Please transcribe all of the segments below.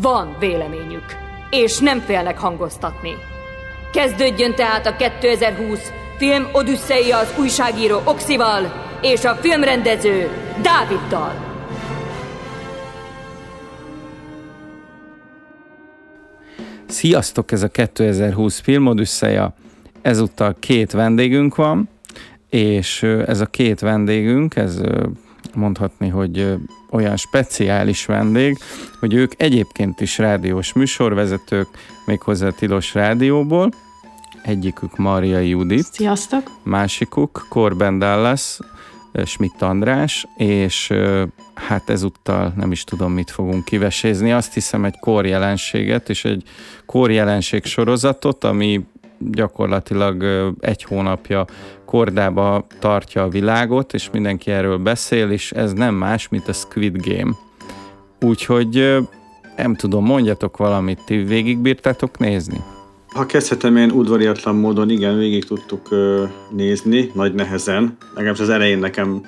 Van véleményük, és nem félnek hangoztatni. Kezdődjön tehát a 2020 film Odüsszeia az újságíró Oxival és a filmrendező Dáviddal. Sziasztok, ez a 2020 film Odüsszeia. Ezúttal két vendégünk van, és ez a két vendégünk, ez mondhatni, hogy olyan speciális vendég, hogy ők egyébként is rádiós műsorvezetők, méghozzá Tilos Rádióból, Egyikük Maria Judit. Sziasztok! Másikuk Corben Dallas, Schmidt András, és hát ezúttal nem is tudom, mit fogunk kivesézni. Azt hiszem egy korjelenséget és egy korjelenség sorozatot, ami gyakorlatilag egy hónapja kordába tartja a világot, és mindenki erről beszél, és ez nem más, mint a Squid Game. Úgyhogy nem tudom, mondjatok valamit, ti végigbírtátok nézni? Ha kezdhetem én udvariatlan módon, igen, végig tudtuk nézni, nagy nehezen. Legalábbis az elején nekem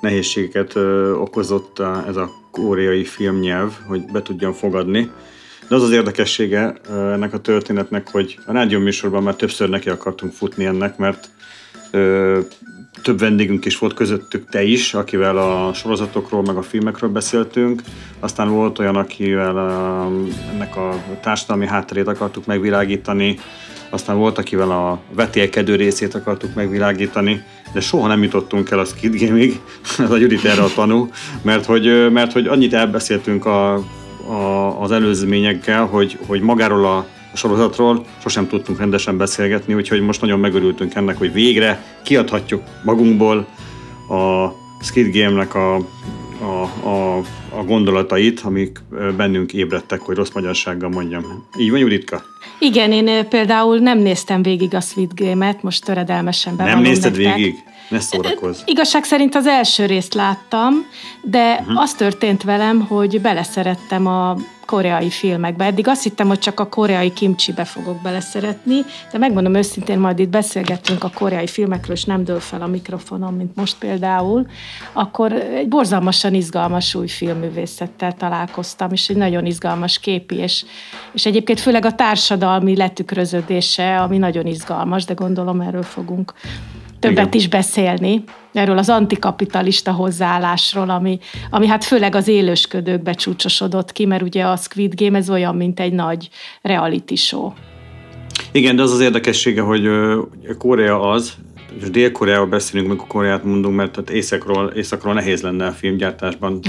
nehézségeket okozott a, ez a koreai filmnyelv, hogy be tudjam fogadni. De az az érdekessége ennek a történetnek, hogy a rádió műsorban már többször neki akartunk futni ennek, mert ö, több vendégünk is volt közöttük te is, akivel a sorozatokról, meg a filmekről beszéltünk. Aztán volt olyan, akivel a, ennek a társadalmi hátterét akartuk megvilágítani, aztán volt, akivel a vetélkedő részét akartuk megvilágítani, de soha nem jutottunk el a Skid Game-ig, ez a Judit erre a tanú, mert hogy, mert hogy annyit elbeszéltünk a, a, az előzményekkel, hogy, hogy magáról a a sorozatról sosem tudtunk rendesen beszélgetni, úgyhogy most nagyon megörültünk ennek, hogy végre kiadhatjuk magunkból a Skid Game-nek a, a, a, a gondolatait, amik bennünk ébredtek, hogy rossz magyarsággal mondjam. Így van, Juditka? Igen, én például nem néztem végig a Squid Game-et, most töredelmesen bevallom Nem nézted nektek. végig? Ne szórakozz. Igazság szerint az első részt láttam, de uh-huh. az történt velem, hogy beleszerettem a koreai filmekbe. Eddig azt hittem, hogy csak a koreai kimcsibe fogok beleszeretni, de megmondom őszintén, majd itt beszélgettünk a koreai filmekről, és nem dől fel a mikrofonom, mint most például, akkor egy borzalmasan izgalmas új filmművészettel találkoztam, és egy nagyon izgalmas képi, és, és egyébként főleg a társadalmi letükröződése, ami nagyon izgalmas, de gondolom erről fogunk többet Igen. is beszélni, erről az antikapitalista hozzáállásról, ami, ami hát főleg az élősködőkbe csúcsosodott ki, mert ugye a Squid Game ez olyan, mint egy nagy reality show. Igen, de az az érdekessége, hogy Korea az, és Dél-Koreáról beszélünk, amikor Koreát mondunk, mert tehát északról, északról nehéz lenne a filmgyártásban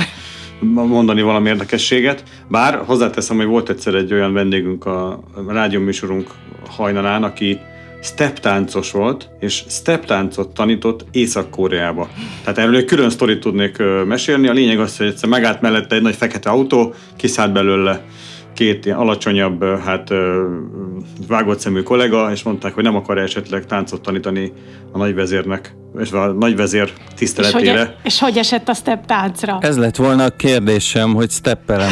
mondani valami érdekességet. Bár hozzáteszem, hogy volt egyszer egy olyan vendégünk a rádióműsorunk hajnalán, aki step táncos volt, és step táncot tanított Észak-Koreába. Tehát erről egy külön sztorit tudnék mesélni. A lényeg az, hogy egyszer megállt mellette egy nagy fekete autó, kiszállt belőle két ilyen alacsonyabb, hát vágott szemű kollega, és mondták, hogy nem akar esetleg táncot tanítani a nagyvezérnek, és a nagyvezér tiszteletére. És hogy, és hogy esett a step táncra? Ez lett volna a kérdésem, hogy steppelem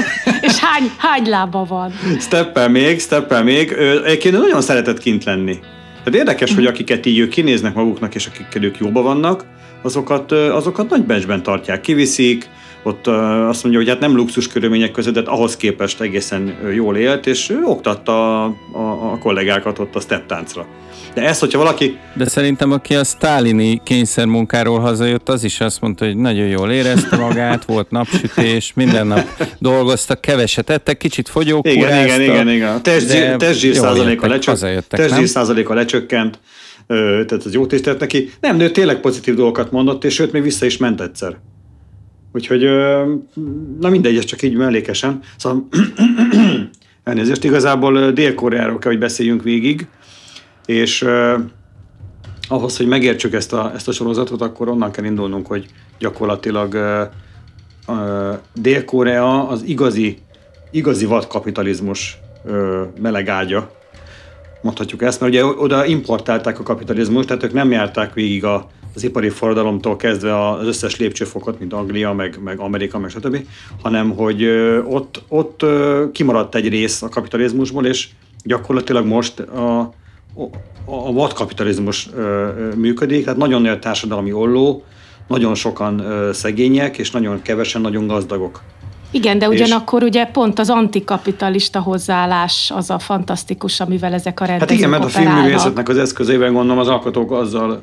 és hány, hány lába van? Steppel még, steppel még. Egyébként nagyon szeretett kint lenni. Tehát érdekes, hogy akiket így ők kinéznek maguknak, és akikkel ők jóba vannak, azokat, azokat nagy becsben tartják, kiviszik, ott azt mondja, hogy hát nem luxus körülmények között, de ahhoz képest egészen jól élt, és ő oktatta a, a, a kollégákat ott a step táncra. De ez, hogyha valaki... De szerintem, aki a sztálini kényszermunkáról hazajött, az is azt mondta, hogy nagyon jól érezte magát, volt napsütés, minden nap dolgoztak, keveset ettek, kicsit fogyókúráztak. Igen, igen, igen, igen. Testzsír százaléka, lecsök, százaléka lecsökkent, tehát az jót is tett neki. Nem, de ő tényleg pozitív dolgokat mondott, és sőt, még vissza is ment egyszer. Úgyhogy, na mindegy, ez csak így mellékesen. Szóval elnézést, igazából Dél-Koreáról kell, hogy beszéljünk végig, és ahhoz, hogy megértsük ezt a, ezt a sorozatot, akkor onnan kell indulnunk, hogy gyakorlatilag Dél-Korea az igazi, igazi vadkapitalizmus ö, meleg ágya, mondhatjuk ezt, mert ugye oda importálták a kapitalizmust, tehát ők nem járták végig a, az ipari forradalomtól kezdve az összes lépcsőfokot, mint Anglia, meg, meg Amerika, meg stb., hanem hogy ott, ott kimaradt egy rész a kapitalizmusból, és gyakorlatilag most a, a vadkapitalizmus működik, tehát nagyon nagy társadalmi olló, nagyon sokan szegények, és nagyon kevesen nagyon gazdagok. Igen, de ugyanakkor és... ugye pont az antikapitalista hozzáállás az a fantasztikus, amivel ezek a rendezők Hát igen, mert a filmművészetnek az eszközében gondolom az alkotók azzal,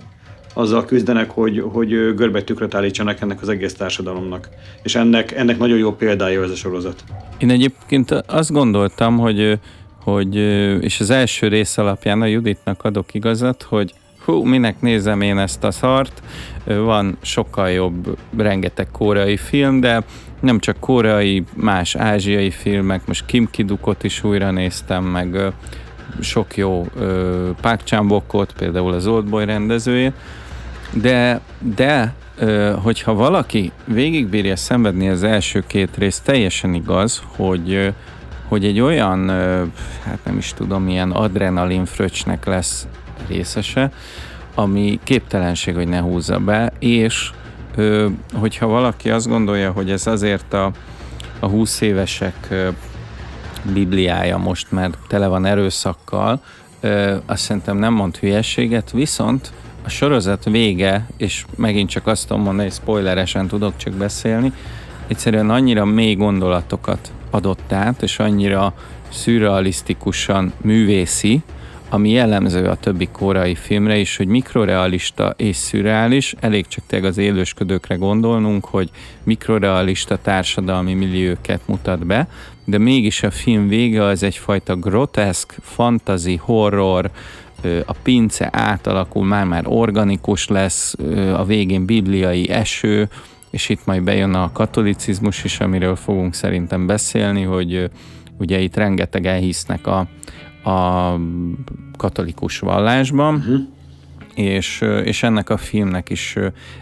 azzal küzdenek, hogy, hogy görbetükröt állítsanak ennek az egész társadalomnak. És ennek, ennek nagyon jó példája ez a sorozat. Én egyébként azt gondoltam, hogy hogy, és az első rész alapján a Juditnak adok igazat, hogy hú, minek nézem én ezt a szart, van sokkal jobb, rengeteg koreai film, de nem csak koreai, más ázsiai filmek, most Kim Kidukot is újra néztem, meg sok jó chan például az Oldboy rendezője, de, de hogyha valaki végigbírja szenvedni az első két részt, teljesen igaz, hogy hogy egy olyan, hát nem is tudom, milyen adrenalin fröccsnek lesz részese, ami képtelenség, hogy ne húzza be, és hogyha valaki azt gondolja, hogy ez azért a, a 20 évesek bibliája most, mert tele van erőszakkal, azt szerintem nem mond hülyeséget, viszont a sorozat vége, és megint csak azt tudom mondani, hogy spoileresen tudok csak beszélni, egyszerűen annyira mély gondolatokat adott át, és annyira szürrealisztikusan művészi, ami jellemző a többi korai filmre is, hogy mikrorealista és szürreális, elég csak tényleg az élősködőkre gondolnunk, hogy mikrorealista társadalmi millióket mutat be, de mégis a film vége az egyfajta groteszk, fantazi, horror, a pince átalakul, már-már organikus lesz, a végén bibliai eső, és itt majd bejön a katolicizmus is, amiről fogunk szerintem beszélni, hogy ugye itt rengeteg elhisznek a, a katolikus vallásban, uh-huh. és, és ennek a filmnek is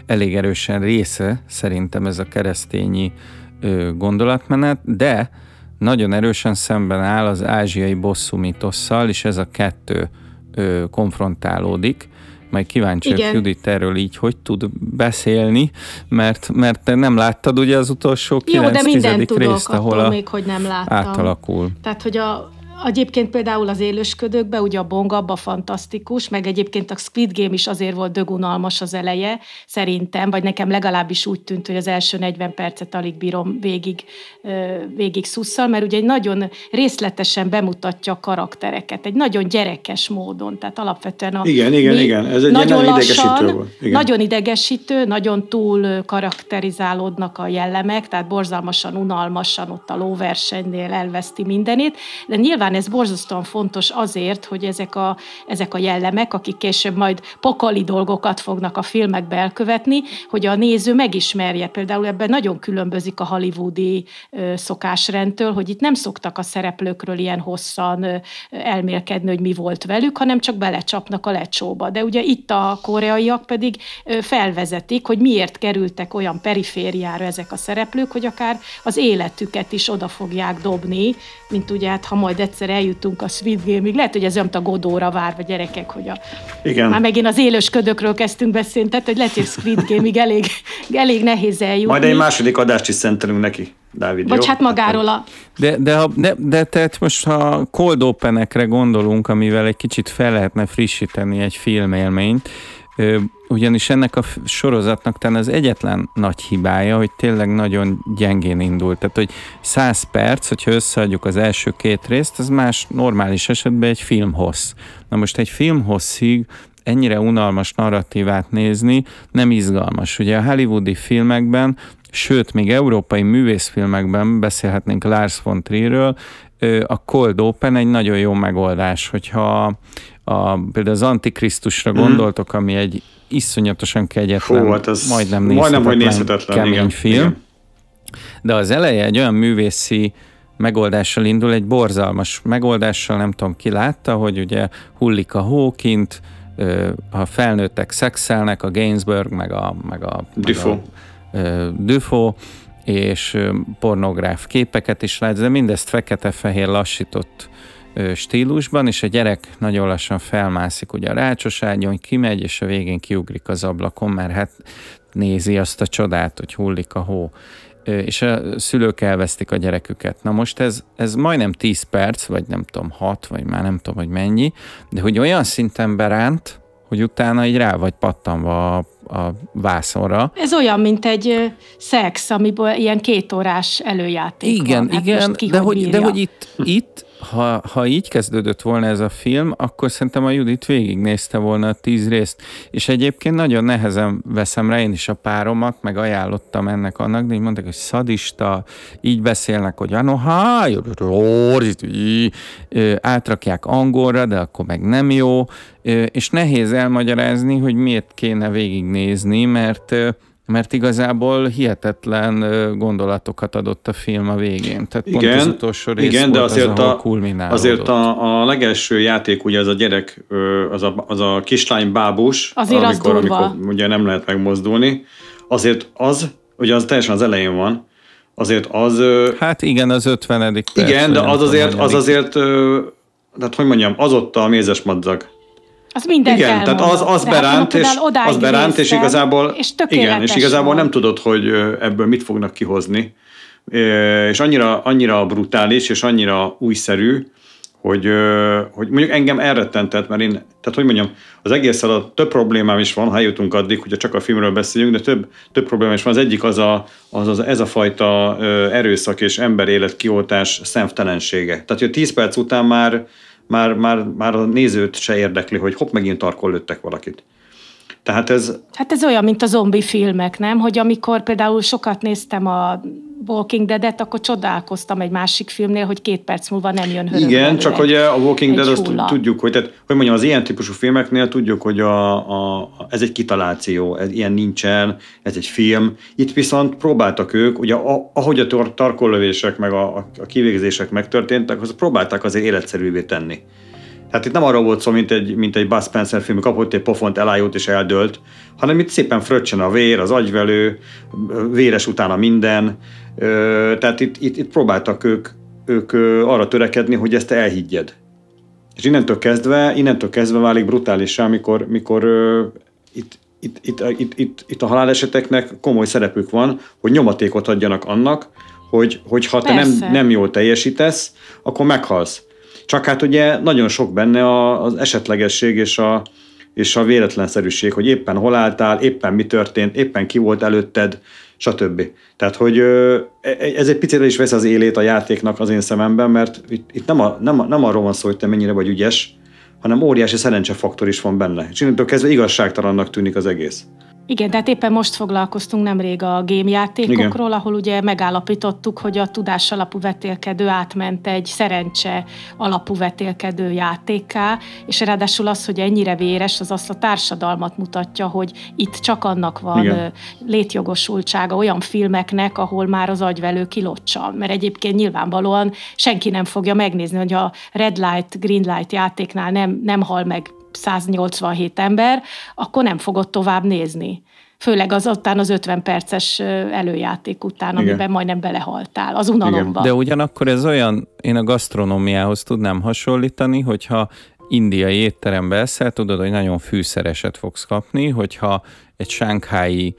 elég erősen része szerintem ez a keresztényi gondolatmenet, de nagyon erősen szemben áll az ázsiai bosszú mitosszal, és ez a kettő konfrontálódik, majd kíváncsi hogy Judit erről így hogy tud beszélni, mert, mert te nem láttad ugye az utolsó 9 Jó, de mindent tudok részt, ahol a még, hogy nem láttam. átalakul. Tehát, hogy a, Egyébként például az élősködőkben, ugye a Bongabba fantasztikus, meg egyébként a Squid Game is azért volt dögunalmas az eleje, szerintem, vagy nekem legalábbis úgy tűnt, hogy az első 40 percet alig bírom végig, végig szusszal, mert ugye egy nagyon részletesen bemutatja a karaktereket, egy nagyon gyerekes módon, tehát alapvetően a... Igen, igen, mi, igen, ez egy nagyon lassan, volt. Igen. Nagyon idegesítő, nagyon túl karakterizálódnak a jellemek, tehát borzalmasan, unalmasan ott a lóversenynél elveszti mindenét, de nyilván nyilván ez borzasztóan fontos azért, hogy ezek a, ezek a jellemek, akik később majd pokoli dolgokat fognak a filmekbe elkövetni, hogy a néző megismerje. Például ebben nagyon különbözik a hollywoodi szokásrendtől, hogy itt nem szoktak a szereplőkről ilyen hosszan elmélkedni, hogy mi volt velük, hanem csak belecsapnak a lecsóba. De ugye itt a koreaiak pedig felvezetik, hogy miért kerültek olyan perifériára ezek a szereplők, hogy akár az életüket is oda fogják dobni, mint ugye hát ha majd egyszer eljutunk a Sweet Game-ig. Lehet, hogy ez olyan, a Godóra várva gyerekek, hogy a... Igen. Már megint az élős ködökről kezdtünk beszélni, tehát hogy lehet, hogy Squid Game-ig elég, elég nehéz eljutni. Majd egy második adást is szentelünk neki. Dávid, Vagy jó? hát magáról a... De, de, ha, de, de tehát most ha cold open gondolunk, amivel egy kicsit fel lehetne frissíteni egy filmélményt, ugyanis ennek a sorozatnak talán az egyetlen nagy hibája, hogy tényleg nagyon gyengén indult. Tehát, hogy 100 perc, hogyha összeadjuk az első két részt, az más normális esetben egy film hossz. Na most egy film hosszig ennyire unalmas narratívát nézni nem izgalmas. Ugye a hollywoodi filmekben, sőt, még európai művészfilmekben beszélhetnénk Lars von Trierről, a Cold Open egy nagyon jó megoldás, hogyha a, például az Antikrisztusra mm. gondoltok, ami egy iszonyatosan kegyetlen, Fú, hát ez majdnem nézhetetlen, majdnem, nézhetetlen kemény igen, film. Igen. De az eleje egy olyan művészi megoldással indul, egy borzalmas megoldással, nem tudom ki látta, hogy ugye hullik a hókint, a felnőttek szexelnek, a Gainsbourg, meg a, meg a, Dufo. Dufo, és pornográf képeket is látsz, de mindezt fekete-fehér lassított stílusban, és a gyerek nagyon lassan felmászik ugye a rácsos ágyon, kimegy, és a végén kiugrik az ablakon, mert hát nézi azt a csodát, hogy hullik a hó és a szülők elvesztik a gyereküket. Na most ez, ez majdnem 10 perc, vagy nem tudom, 6, vagy már nem tudom, hogy mennyi, de hogy olyan szinten beránt, hogy utána így rá vagy pattanva a, a vászonra. Ez olyan, mint egy szex, amiből ilyen kétórás előjáték Igen, van. Hát igen, de hogy, de hogy itt, itt ha, ha így kezdődött volna ez a film, akkor szerintem a Judit végignézte volna a tíz részt, és egyébként nagyon nehezen veszem rá én is a páromat, meg ajánlottam ennek annak, de így mondták, hogy szadista, így beszélnek, hogy anoha, átrakják angolra, de akkor meg nem jó, és nehéz elmagyarázni, hogy miért kéne végignézni, mert mert igazából hihetetlen gondolatokat adott a film a végén. Tehát igen, pont az utolsó rész igen, de azért, az, a, azért a, a legelső játék, ugye az a gyerek, az a, az a kislány bábus, azért amikor, az amikor ugye nem lehet megmozdulni, azért az, ugye az teljesen az elején van, azért az... Hát igen, az 50. perc. Igen, de az azért, az azért, tehát hogy mondjam, az ott a mézes madzag. Az minden Igen, tehát az, az beránt, és, az beránt, és igazából, és igen, és igazából nem tudod, hogy ebből mit fognak kihozni. És annyira, annyira brutális, és annyira újszerű, hogy, hogy mondjuk engem elrettentett, mert én, tehát hogy mondjam, az egészen a több problémám is van, ha eljutunk addig, hogyha csak a filmről beszéljünk, de több, több problémám is van. Az egyik az, a, az, az ez a fajta erőszak és emberélet kioltás szemtelensége. Tehát, hogy 10 perc után már már, már, már a nézőt se érdekli, hogy hopp, megint tarkol lőttek valakit. Tehát ez... Hát ez olyan, mint a zombi filmek, nem? Hogy amikor például sokat néztem a Walking Dead-et, akkor csodálkoztam egy másik filmnél, hogy két perc múlva nem jön hörög. Igen, csak hogy a Walking Dead azt tudjuk, hogy, tehát, hogy mondjam, az ilyen típusú filmeknél tudjuk, hogy a, a, ez egy kitaláció, ez ilyen nincsen, ez egy film. Itt viszont próbáltak ők, ugye ahogy a tarkollövések meg a, a kivégzések megtörténtek, az próbálták azért életszerűvé tenni. Tehát itt nem arról volt szó, mint egy, mint egy Buzz Spencer film, kapott egy pofont, elájult és eldőlt, hanem itt szépen fröccsen a vér, az agyvelő, véres utána minden. Tehát itt, itt, itt próbáltak ők, ők arra törekedni, hogy ezt elhiggyed. És innentől kezdve, innentől kezdve válik brutális, amikor, mikor itt, itt, itt, itt, itt, itt a haláleseteknek komoly szerepük van, hogy nyomatékot adjanak annak, hogy, hogy ha te nem, nem jól teljesítesz, akkor meghalsz. Csak hát ugye nagyon sok benne az esetlegesség és a, és a véletlenszerűség, hogy éppen hol álltál, éppen mi történt, éppen ki volt előtted, stb. Tehát, hogy e, ez egy picit is vesz az élét a játéknak az én szememben, mert itt, itt nem, a, nem, a, nem arról van szó, hogy te mennyire vagy ügyes, hanem óriási szerencsefaktor is van benne. És innentől kezdve igazságtalannak tűnik az egész. Igen, tehát éppen most foglalkoztunk nemrég a gémjátékokról, Igen. ahol ugye megállapítottuk, hogy a tudás alapú vetélkedő átment egy szerencse alapú vetélkedő játéká, és ráadásul az, hogy ennyire véres, az azt a társadalmat mutatja, hogy itt csak annak van Igen. létjogosultsága olyan filmeknek, ahol már az agyvelő kilocsan. Mert egyébként nyilvánvalóan senki nem fogja megnézni, hogy a Red Light, Green Light játéknál nem, nem hal meg 187 ember, akkor nem fogod tovább nézni. Főleg az után az 50 perces előjáték után, Igen. amiben majdnem belehaltál, az unalomba. De ugyanakkor ez olyan, én a gasztronómiához tudnám hasonlítani, hogyha indiai étterembe eszel, tudod, hogy nagyon fűszereset fogsz kapni, hogyha egy sánkhái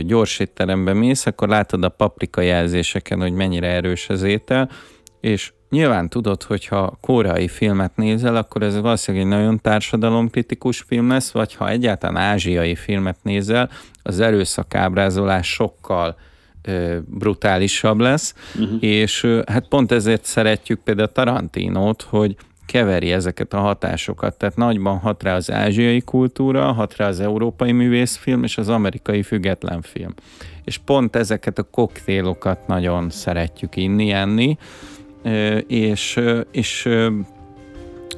gyors étterembe mész, akkor látod a paprika jelzéseken, hogy mennyire erős az étel, és Nyilván tudod, hogy ha koreai filmet nézel, akkor ez valószínűleg egy nagyon társadalomkritikus film lesz, vagy ha egyáltalán ázsiai filmet nézel, az erőszakábrázolás sokkal ö, brutálisabb lesz, uh-huh. és ö, hát pont ezért szeretjük például Tarantinót, hogy keveri ezeket a hatásokat. Tehát nagyban hat rá az ázsiai kultúra, hat rá az európai művészfilm és az amerikai független film. És pont ezeket a koktélokat nagyon szeretjük inni, enni, és, és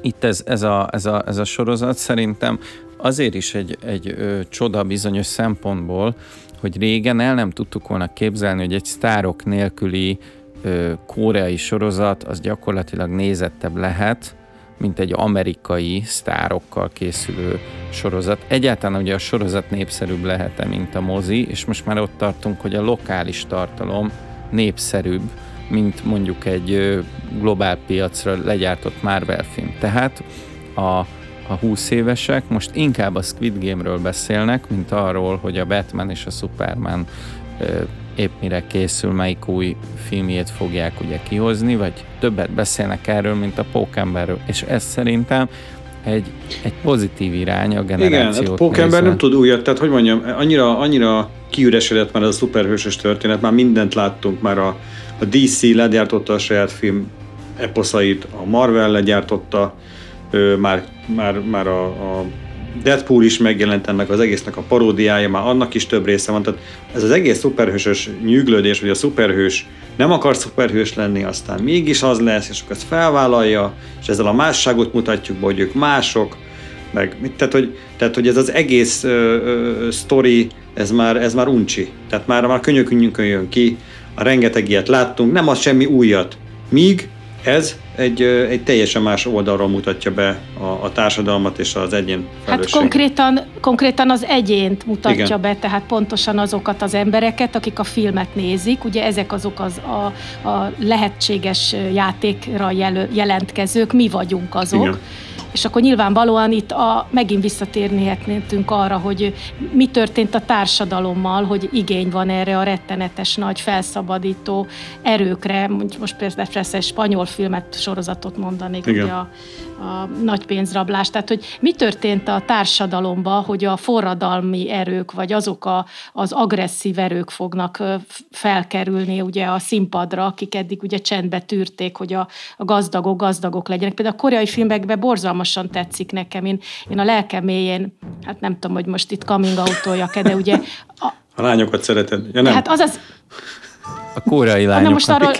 itt ez, ez, a, ez, a, ez a sorozat szerintem azért is egy, egy ö, csoda bizonyos szempontból, hogy régen el nem tudtuk volna képzelni, hogy egy sztárok nélküli ö, koreai sorozat az gyakorlatilag nézettebb lehet, mint egy amerikai sztárokkal készülő sorozat. Egyáltalán ugye a sorozat népszerűbb lehet-e, mint a mozi, és most már ott tartunk, hogy a lokális tartalom népszerűbb, mint mondjuk egy globál piacra legyártott Marvel film. Tehát a, a 20 évesek most inkább a Squid Game-ről beszélnek, mint arról, hogy a Batman és a Superman épp mire készül, melyik új filmjét fogják ugye kihozni, vagy többet beszélnek erről, mint a Pókemberről. És ez szerintem egy, egy pozitív irány a generációt Igen, hát Pókember nem tud újat, tehát hogy mondjam, annyira, annyira kiüresedett már ez a szuperhősös történet, már mindent láttunk, már a, a DC legyártotta a saját film eposzait, a Marvel legyártotta, már, már, már a, a Deadpool is megjelent ennek az egésznek a paródiája, már annak is több része van. Tehát ez az egész szuperhősös nyűglődés, hogy a szuperhős nem akar szuperhős lenni, aztán mégis az lesz, és akkor ezt felvállalja, és ezzel a másságot mutatjuk be, hogy ők mások, meg tehát, hogy, tehát, hogy ez az egész ö, ö, sztori, ez már, ez már uncsi. Tehát már, már könyökünkön jön ki, a rengeteg ilyet láttunk, nem az semmi újat. Míg ez egy, egy teljesen más oldalról mutatja be a, a társadalmat és az egyén Hát konkrétan, konkrétan az egyént mutatja Igen. be, tehát pontosan azokat az embereket, akik a filmet nézik. Ugye ezek azok az a, a lehetséges játékra jel, jelentkezők, mi vagyunk azok. Igen és akkor nyilvánvalóan itt a, megint visszatérnéhetnénk arra, hogy mi történt a társadalommal, hogy igény van erre a rettenetes nagy felszabadító erőkre. Most például egy spanyol filmet, sorozatot mondanék, Igen. ugye a, a nagy pénzrablás. Tehát, hogy mi történt a társadalomban, hogy a forradalmi erők, vagy azok a, az agresszív erők fognak felkerülni ugye a színpadra, akik eddig ugye csendbe tűrték, hogy a, a gazdagok gazdagok legyenek. Például a koreai filmekben borzalmasan tetszik nekem. Én, én a lelkem mélyén, hát nem tudom, hogy most itt coming out de ugye... A, a lányokat szereted. Ja, nem. Hát az az... A koreai lányokat. most arról,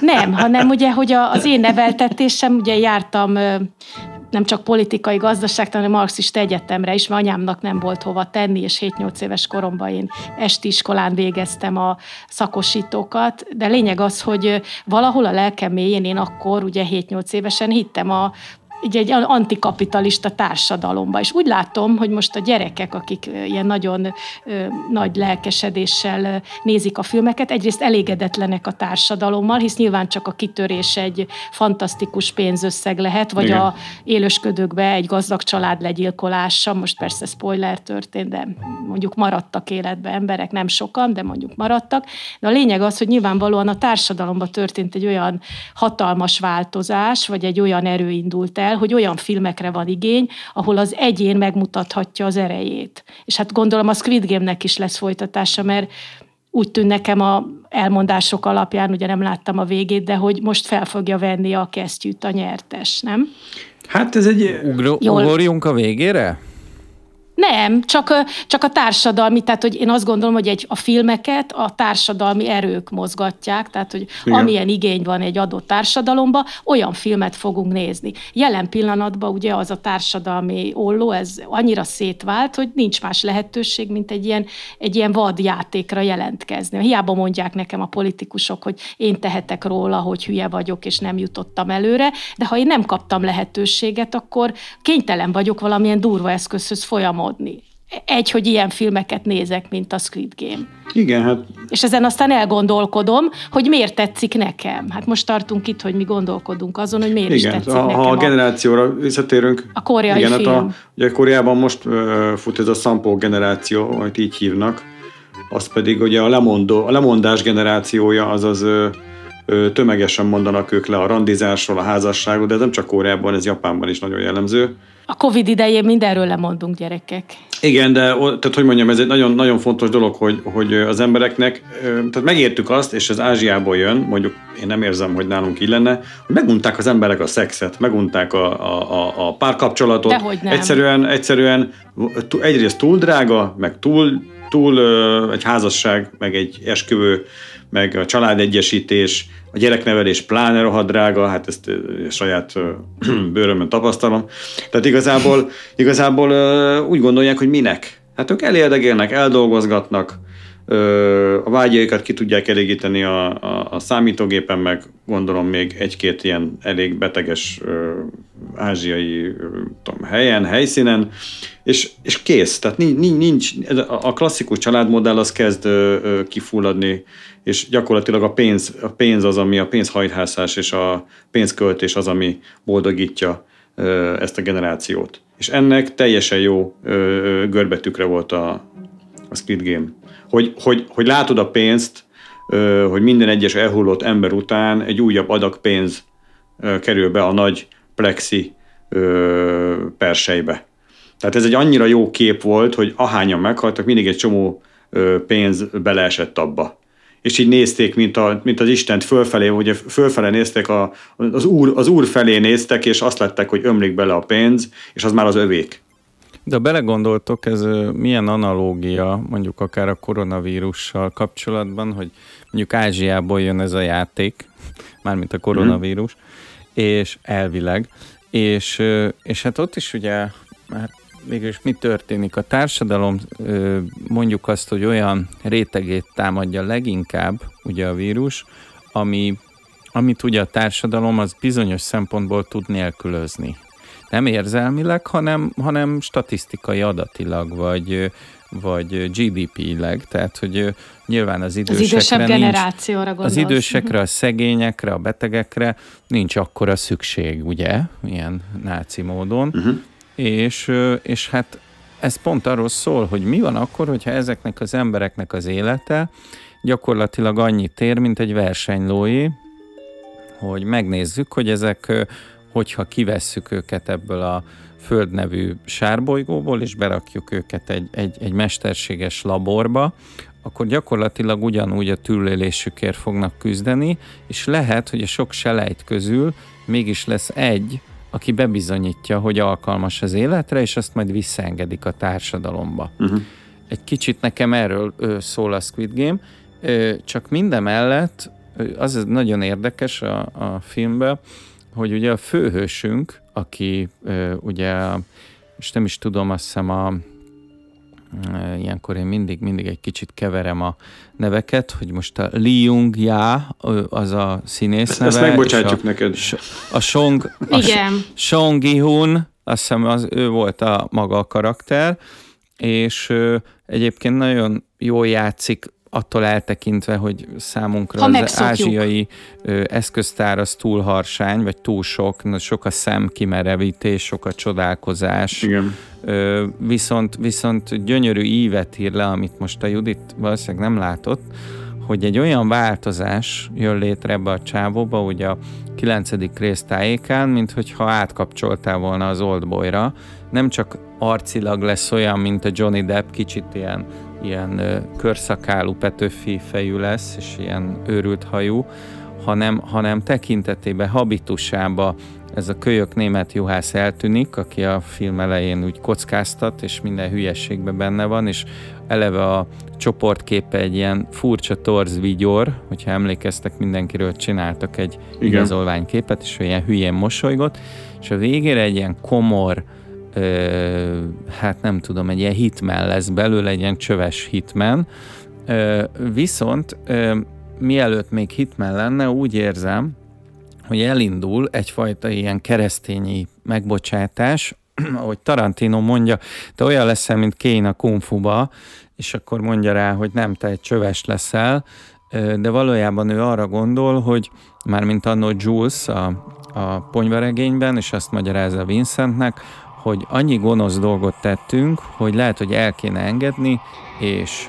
nem, hanem ugye, hogy az én neveltetésem, ugye jártam nem csak politikai gazdaságtan, hanem marxista egyetemre is, mert anyámnak nem volt hova tenni, és 7-8 éves koromban én esti iskolán végeztem a szakosítókat, de lényeg az, hogy valahol a lelkem mélyén én akkor, ugye 7-8 évesen hittem a így egy antikapitalista társadalomba. És úgy látom, hogy most a gyerekek, akik ilyen nagyon ö, nagy lelkesedéssel nézik a filmeket, egyrészt elégedetlenek a társadalommal, hisz nyilván csak a kitörés egy fantasztikus pénzösszeg lehet, vagy Igen. a élősködőkbe egy gazdag család legyilkolása, most persze spoiler történt, de mondjuk maradtak életbe emberek, nem sokan, de mondjuk maradtak. De a lényeg az, hogy nyilvánvalóan a társadalomban történt egy olyan hatalmas változás, vagy egy olyan erő indult el, el, hogy olyan filmekre van igény, ahol az egyén megmutathatja az erejét. És hát gondolom a Squid Game-nek is lesz folytatása, mert úgy tűn nekem a elmondások alapján, ugye nem láttam a végét, de hogy most fel fogja venni a kesztyűt a nyertes, nem? Hát ez egy... Ugro- ugorjunk a végére? Nem, csak, csak a társadalmi, tehát hogy én azt gondolom, hogy egy, a filmeket a társadalmi erők mozgatják, tehát hogy Igen. amilyen igény van egy adott társadalomba, olyan filmet fogunk nézni. Jelen pillanatban ugye az a társadalmi olló, ez annyira szétvált, hogy nincs más lehetőség, mint egy ilyen, egy ilyen vadjátékra jelentkezni. Hiába mondják nekem a politikusok, hogy én tehetek róla, hogy hülye vagyok, és nem jutottam előre, de ha én nem kaptam lehetőséget, akkor kénytelen vagyok valamilyen durva eszközhöz folyamodni álmodni. Egy, hogy ilyen filmeket nézek, mint a Squid Game. Igen, hát... És ezen aztán elgondolkodom, hogy miért tetszik nekem. Hát most tartunk itt, hogy mi gondolkodunk azon, hogy miért Igen, is tetszik ha, nekem. Ha a generációra visszatérünk. A koreai igen, film. Hát a, ugye Koreában most uh, fut ez a Sampo generáció, amit így hívnak. Az pedig ugye a, lemondó, a lemondás generációja, azaz uh, tömegesen mondanak ők le a randizásról, a házasságról, de ez nem csak Koreában, ez Japánban is nagyon jellemző. A Covid idején mindenről lemondunk, gyerekek. Igen, de tehát hogy mondjam, ez egy nagyon, nagyon fontos dolog, hogy, hogy az embereknek, tehát megértük azt, és ez Ázsiából jön, mondjuk én nem érzem, hogy nálunk így lenne, hogy megunták az emberek a szexet, megunták a, a, a párkapcsolatot. Dehogy nem. Egyszerűen, egyszerűen egyrészt túl drága, meg túl, túl egy házasság, meg egy esküvő, meg a családegyesítés, a gyereknevelés pláne rohadt drága, hát ezt saját bőrömön tapasztalom. Tehát igazából, igazából úgy gondolják, hogy minek. Hát ők elérdegélnek, eldolgozgatnak, a vágyaikat ki tudják elégíteni a, a, a számítógépen, meg gondolom még egy-két ilyen elég beteges ázsiai tudom, helyen, helyszínen, és, és kész. Tehát nincs, nincs, a klasszikus családmodell az kezd kifulladni, és gyakorlatilag a pénz, a pénz az, ami a pénzhajthászás és a pénzköltés az, ami boldogítja ezt a generációt. És ennek teljesen jó görbetükre volt a, a Squid Game. Hogy, hogy, hogy látod a pénzt, hogy minden egyes elhullott ember után egy újabb adag pénz kerül be a nagy plexi persejbe. Tehát ez egy annyira jó kép volt, hogy ahányan meghaltak, mindig egy csomó pénz beleesett abba. És így nézték, mint, a, mint az Istent fölfelé, ugye fölfele néztek, a, az, úr, az úr felé néztek, és azt lettek, hogy ömlik bele a pénz, és az már az övék. De belegondoltok, ez milyen analógia, mondjuk akár a koronavírussal kapcsolatban, hogy mondjuk Ázsiából jön ez a játék, mármint a koronavírus, mm és elvileg, és, és hát ott is ugye, hát mégis mi történik? A társadalom mondjuk azt, hogy olyan rétegét támadja leginkább ugye a vírus, ami, amit ugye a társadalom az bizonyos szempontból tud nélkülözni. Nem érzelmileg, hanem, hanem statisztikai adatilag, vagy, vagy GDP-leg, tehát hogy nyilván az idősekre az idősebb nincs, generációra gondolsz. Az idősekre, a szegényekre, a betegekre nincs akkora szükség, ugye, ilyen náci módon, uh-huh. és, és hát ez pont arról szól, hogy mi van akkor, hogyha ezeknek az embereknek az élete gyakorlatilag annyit ér, mint egy versenylói, hogy megnézzük, hogy ezek, hogyha kivesszük őket ebből a Föld nevű sárbolygóból, és berakjuk őket egy, egy, egy mesterséges laborba, akkor gyakorlatilag ugyanúgy a túlélésükért fognak küzdeni, és lehet, hogy a sok selejt közül mégis lesz egy, aki bebizonyítja, hogy alkalmas az életre, és azt majd visszaengedik a társadalomba. Uh-huh. Egy kicsit nekem erről ö, szól a Squid Game, ö, csak mindemellett az nagyon érdekes a, a filmben, hogy ugye a főhősünk, aki ö, ugye, és nem is tudom, azt hiszem a ilyenkor én mindig, mindig egy kicsit keverem a neveket, hogy most a Lee Jung Ja, az a színész neve. Ezt megbocsátjuk a, neked. A Song, a Igen. Song Gi-hun, azt hiszem az, ő volt a maga a karakter, és egyébként nagyon jól játszik attól eltekintve, hogy számunkra ha az megszokjuk. ázsiai ö, eszköztár az túl harsány, vagy túl sok, sok a szemkimerevítés, sok a csodálkozás. Igen. Ö, viszont, viszont gyönyörű ívet ír le, amit most a Judit valószínűleg nem látott, hogy egy olyan változás jön létre ebbe a csávóba, ugye a kilencedik rész tájékán, mint hogyha átkapcsoltál volna az Oldboyra. Nem csak arcilag lesz olyan, mint a Johnny Depp, kicsit ilyen ilyen körszakálú Petőfi fejű lesz, és ilyen őrült hajú, hanem, hanem tekintetében, habitusába ez a kölyök német juhász eltűnik, aki a film elején úgy kockáztat, és minden hülyességben benne van, és eleve a csoportképe egy ilyen furcsa torz vigyor, hogyha emlékeztek, mindenkiről csináltak egy Igen. igazolványképet, és olyan hülyén mosolygott, és a végére egy ilyen komor, ö, hát nem tudom, egy ilyen hitmen lesz belőle, egy ilyen csöves hitmen, ö, viszont ö, mielőtt még hitmen lenne, úgy érzem, hogy elindul egyfajta ilyen keresztényi megbocsátás, ahogy Tarantino mondja, te olyan leszel, mint Kane a Kung és akkor mondja rá, hogy nem, te egy csöves leszel, de valójában ő arra gondol, hogy már mint annó Jules a, a ponyvaregényben, és azt magyarázza Vincentnek, hogy annyi gonosz dolgot tettünk, hogy lehet, hogy el kéne engedni, és,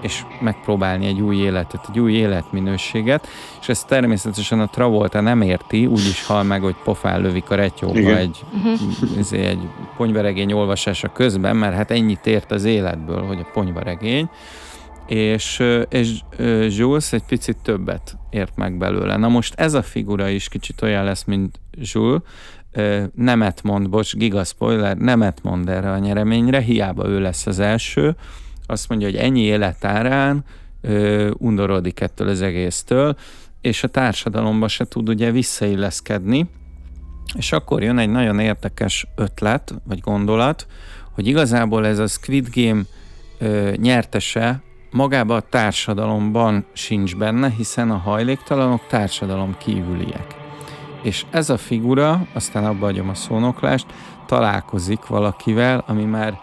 és megpróbálni egy új életet, egy új életminőséget, és ezt természetesen a Travolta nem érti, úgy is hal meg, hogy pofán lövik a retyóba egy, uh-huh. egy ponyvaregény olvasása közben, mert hát ennyit ért az életből, hogy a ponyvaregény, és, és Jules egy picit többet ért meg belőle. Na most ez a figura is kicsit olyan lesz, mint Jules, nemet mond, bocs, giga spoiler, nemet mond erre a nyereményre, hiába ő lesz az első, azt mondja, hogy ennyi életárán ö, undorodik ettől az egésztől, és a társadalomba se tud ugye visszailleszkedni, és akkor jön egy nagyon érdekes ötlet, vagy gondolat, hogy igazából ez a Squid Game ö, nyertese magában a társadalomban sincs benne, hiszen a hajléktalanok társadalom kívüliek és ez a figura, aztán abba hagyom a szónoklást, találkozik valakivel, ami már